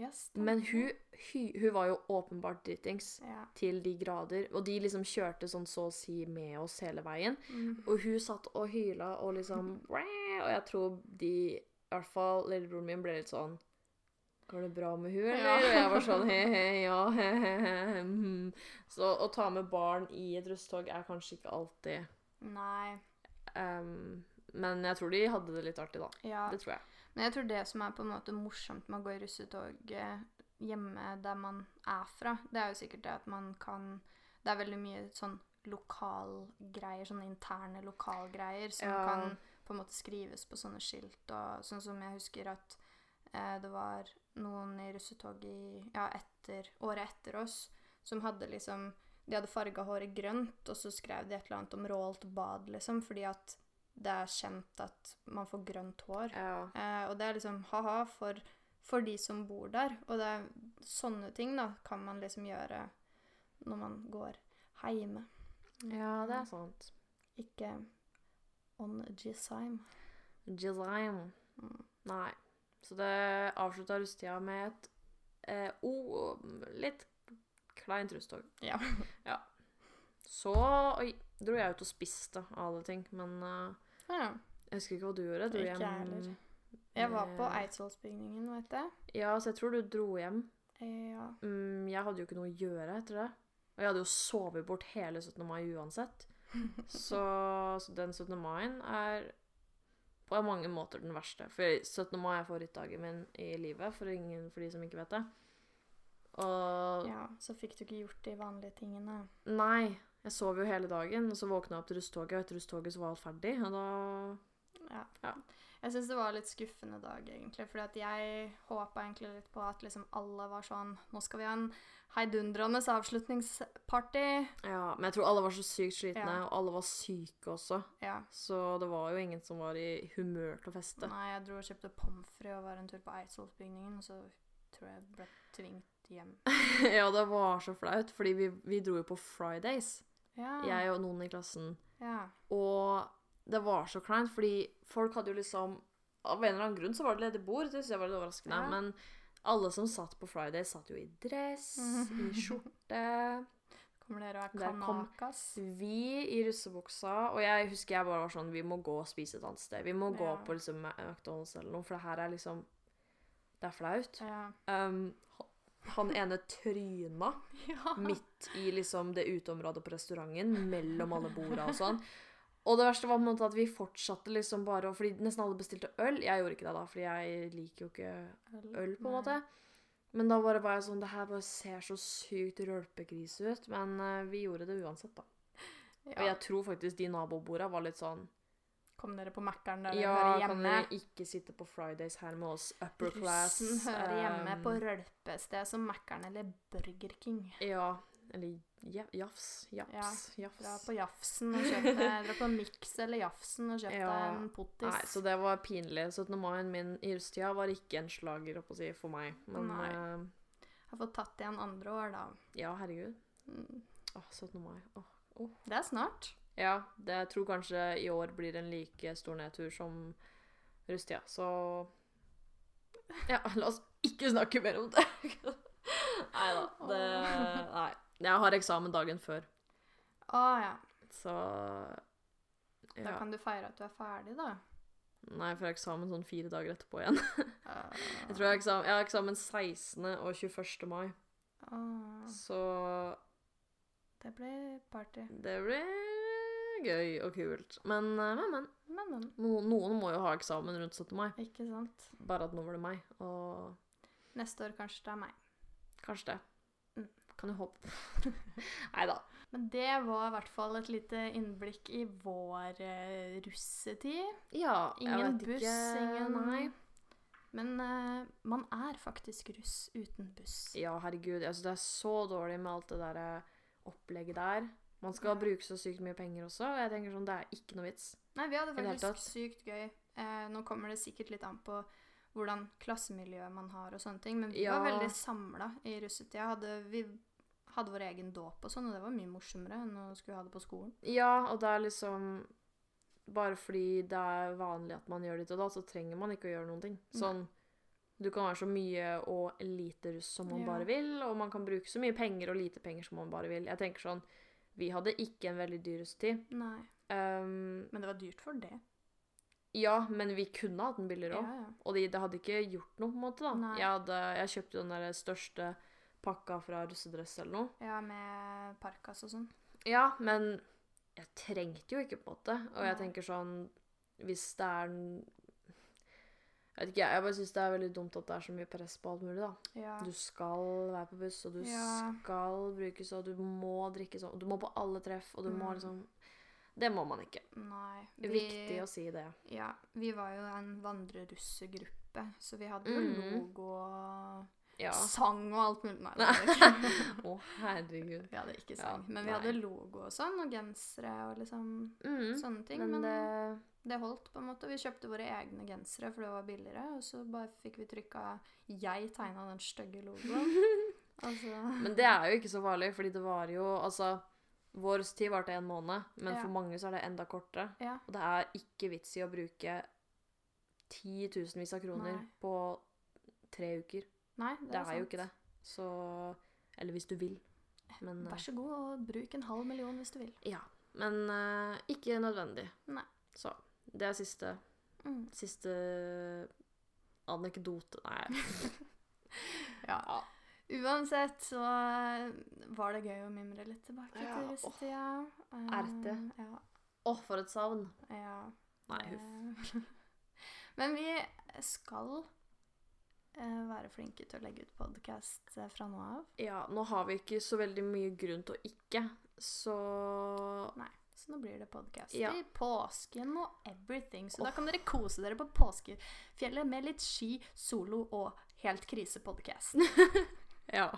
S1: Yes.
S2: Men hun, hun, hun var jo åpenbart dritings
S1: Ja.
S2: til de grader. Og de liksom kjørte sånn så å si med oss hele veien.
S1: Mm.
S2: Og hun satt og hyla og liksom Og jeg tror de, i hvert fall lillebroren min, ble litt sånn Går det bra med hun, eller? Og jeg var sånn he-he, ja, he-he. mhm. Så å ta med barn i et russetog er kanskje ikke alltid
S1: Nei.
S2: um, Men jeg tror de hadde det litt artig, da.
S1: Ja.
S2: Det tror jeg.
S1: Men jeg tror det som er på en måte morsomt med å gå i russetog eh, hjemme der man er fra, det er jo sikkert det at man kan Det er veldig mye sånn lokalgreier, sånne interne lokalgreier, som
S2: Ja.
S1: kan på en måte skrives på sånne skilt. Og sånn som jeg husker at eh, det var noen i russetog i Ja, etter, året etter oss som hadde liksom De hadde farga håret grønt, og så skrev de et eller annet om rålt bad, liksom, fordi at det er kjent at man får grønt hår.
S2: Ja.
S1: Eh, og det er liksom ha-ha for, for de som bor der. Og det er sånne ting da kan man liksom gjøre når man går hjemme.
S2: ja, det er sant.
S1: Ikke on Jessheim.
S2: Jizime.
S1: Mm.
S2: Nei. Så det avslutta russetida med et eh, o, litt kleint rusttog. [laughs]
S1: Ja.
S2: Så oi, dro jeg ut og spiste av alle ting, men uh,
S1: ja.
S2: jeg husker ikke hva du gjorde. Dro
S1: Ikke
S2: hjem
S1: jeg heller. Jeg var på Eidsvollsbygningen, vet du.
S2: Ja, så jeg tror du dro hjem.
S1: Ja.
S2: Mm, jeg hadde jo ikke noe å gjøre etter det. Og jeg hadde jo sovet bort hele 17. mai uansett. [laughs] Så, så den 17. mai er på mange måter den verste. For 17. mai er favorittdagen min i livet, for, ingen, for de som ikke vet det. Og
S1: ja. Så fikk du ikke gjort de vanlige tingene.
S2: nei, jeg sov jo hele dagen, og så våkna jeg opp til russtoget, og etter russtoget så var alt ferdig, og da
S1: Ja.
S2: Ja.
S1: Jeg syns det var litt skuffende dag, egentlig. Fordi jeg håpa egentlig litt på at liksom alle var sånn Nå skal vi ha en heidundrende avslutningsparty.
S2: Ja, men jeg tror alle var så sykt slitne,
S1: Ja.
S2: og alle var syke også.
S1: Ja.
S2: Så det var jo ingen som var i humør til å feste.
S1: Nei, jeg dro og kjøpte pommes frites og var en tur på Eidsvollsbygningen, og så tror jeg ble tvingt hjem. [laughs]
S2: ja, det var så flaut, fordi vi, vi dro jo på Fridays,
S1: Ja.
S2: jeg og noen i klassen.
S1: ja.
S2: Og det var så kleint, fordi folk hadde jo liksom Av en eller annen grunn så var det ledig bord, det syns jeg var litt overraskende.
S1: Ja.
S2: Men alle som satt på Friday, satt jo i dress, i skjorte.
S1: Kommer dere og er kanakas?
S2: Vi i russebuksa, og jeg husker jeg bare var sånn Vi må gå og spise et annet sted. Vi må gå på liksom McDonald's eller noe, for det her er liksom Det er flaut.
S1: Ja.
S2: Um, han ene tryna [laughs]
S1: ja.
S2: midt i liksom det uteområdet på restauranten, mellom alle borda og sånn. Og det verste var på en måte at vi fortsatte liksom bare å- Fordi nesten alle bestilte øl. Jeg gjorde ikke det, da, fordi jeg liker jo ikke øl, på en måte. Men da bare var jeg sånn Det her bare ser så sykt rølpegris ut. Men uh, vi gjorde det uansett, da. Og jeg tror faktisk de naboborda var litt sånn
S1: Kom dere på Mækkern der
S2: Ja,
S1: hører
S2: kan dere ikke sitte på Fridays her med oss upper class?
S1: Russen hører hjemme
S2: um,
S1: på rølpested som Mækkern eller Burger King.
S2: Ja. Eller ja- jafs.
S1: Dra på Jafsen og kjøp deg [laughs] Dra på Mix eller Jafsen og kjøp
S2: Ja.
S1: deg en pottis.
S2: Nei, så det var pinlig. 17. mai min i russetida var ikke en slager si, for meg. Men
S1: Nei. Uh, har fått tatt igjen andre år, da.
S2: ja, herregud.
S1: Mm.
S2: Åh, 17. mai. Åh.
S1: Det er snart.
S2: Ja, det, jeg tror kanskje i år blir en like stor nedtur som russetida. Så Ja, la oss ikke snakke mer om det. [laughs] nei da. Det Nei. Jeg har eksamen dagen før,
S1: Å ja.
S2: så
S1: Da kan du feire at du er ferdig, da.
S2: Nei, for jeg har eksamen sånn fire dager etterpå igjen.
S1: Uh, [laughs]
S2: Jeg tror jeg har eksamen, jeg har eksamen 16. og 21. mai,
S1: Åh,
S2: så
S1: det blir party.
S2: det blir gøy og kult. Men, eh, men, men.
S1: Men, men.
S2: No, noen må jo ha eksamen rundt 17. mai.
S1: Ikke sant.
S2: Bare at nå var det meg, og
S1: Neste år kanskje det er meg.
S2: kanskje det. Kan jo håpe. [laughs] Nei da.
S1: Men det var i hvert fall et lite innblikk i vår uh, russetid.
S2: Ja,
S1: Ingen buss,
S2: ikke.
S1: ingen
S2: Nei.
S1: Men uh, man er faktisk russ uten buss.
S2: Ja, herregud. Altså, det er så dårlig med alt det der eh, opplegget der. Man skal
S1: Ja.
S2: bruke så sykt mye penger også, og jeg tenker sånn, det er ikke noe vits.
S1: Nei, vi hadde faktisk sykt gøy. Eh, nå kommer det sikkert litt an på hvordan klassemiljøet man har og sånne ting, men vi
S2: Ja.
S1: var veldig samla i russetida. Hadde, vi hadde vår egen dåp og sånn, og det var mye morsommere enn å skulle ha det på skolen.
S2: Ja, og det er liksom Bare fordi det er vanlig at man gjør ditt og datt, så trenger man ikke å gjøre noen ting. Sånn Du kan være så mye og lite russ som man
S1: Ja.
S2: bare vil, og man kan bruke så mye penger og lite penger som man bare vil. Jeg tenker sånn Vi hadde ikke en veldig dyr russetid. Um,
S1: Men det var dyrt for det.
S2: Ja, men vi kunne hatt den billigere òg.
S1: Ja, ja.
S2: Og det, det hadde ikke gjort noe, på en måte. da.
S1: Nei.
S2: Jeg, hadde, jeg kjøpte den der største pakka fra russedress eller noe.
S1: ja, med parkas og sånn.
S2: Ja, men jeg trengte jo ikke, på en måte. Og jeg
S1: Nei.
S2: tenker sånn Hvis det er Jeg vet ikke, jeg bare syns det er veldig dumt at det er så mye press på alt mulig, da.
S1: Ja.
S2: Du skal være på buss, og du skal bruke og du må drikke sånn, og du må på alle treff, og du må
S1: Mm.
S2: liksom Det må man ikke.
S1: Nei.
S2: Er Viktig å si det.
S1: Ja, vi var jo en vandrerussegruppe, så vi hadde jo
S2: mm.
S1: logo og
S2: Ja.
S1: sang og alt mulig. Nei, det [laughs] oh, vi.
S2: Å, herregud.
S1: vi hadde ikke
S2: Ja,
S1: sang. men vi
S2: nei.
S1: hadde logo og sånn, og gensere og liksom
S2: Mm.
S1: sånne ting.
S2: Men
S1: Men,
S2: det
S1: det holdt, på en måte. Vi kjøpte våre egne gensere, for det var billigere, og så bare fikk vi trykka Jeg tegna den stygge logoen. [laughs] altså
S2: Men det er jo ikke så farlig, fordi det var jo Altså, vår tid varte en måned, men
S1: Ja.
S2: for mange så er det enda kortere.
S1: Ja.
S2: Og det er ikke vits i å bruke titusenvis av kroner
S1: Nei.
S2: på tre uker.
S1: Nei, det,
S2: Det er, jo ikke det. Så Eller hvis du vil. Men,
S1: Vær
S2: eh,
S1: så god og bruk en halv million hvis du vil.
S2: ja. Men uh, ikke nødvendig.
S1: Nei.
S2: Så det er siste
S1: Mm.
S2: Siste anekdote Nei. [laughs]
S1: Ja. Uansett så eh, var det gøy å mimre litt tilbake
S2: Ja,
S1: til
S2: åh.
S1: uh, erte.
S2: RT.
S1: Ja.
S2: Å, for et savn.
S1: ja.
S2: Nei, huff.
S1: Eh, [laughs] Men vi skal uh, være flinke til å legge ut podkast fra nå av.
S2: Ja, nå har vi ikke så veldig mye grunn til å ikke, så
S1: Nei, så nå blir det podkast
S2: Ja.
S1: i påsken og everything. Så da kan dere kose dere på påskefjellet med litt ski, solo og helt krise-podkast. [laughs] [laughs]
S2: Ja.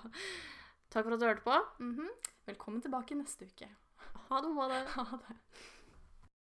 S2: Takk for at du hørte på.
S1: Mhm. Velkommen tilbake neste uke.
S2: Ha det. [laughs] Ha det.
S1: Ha det.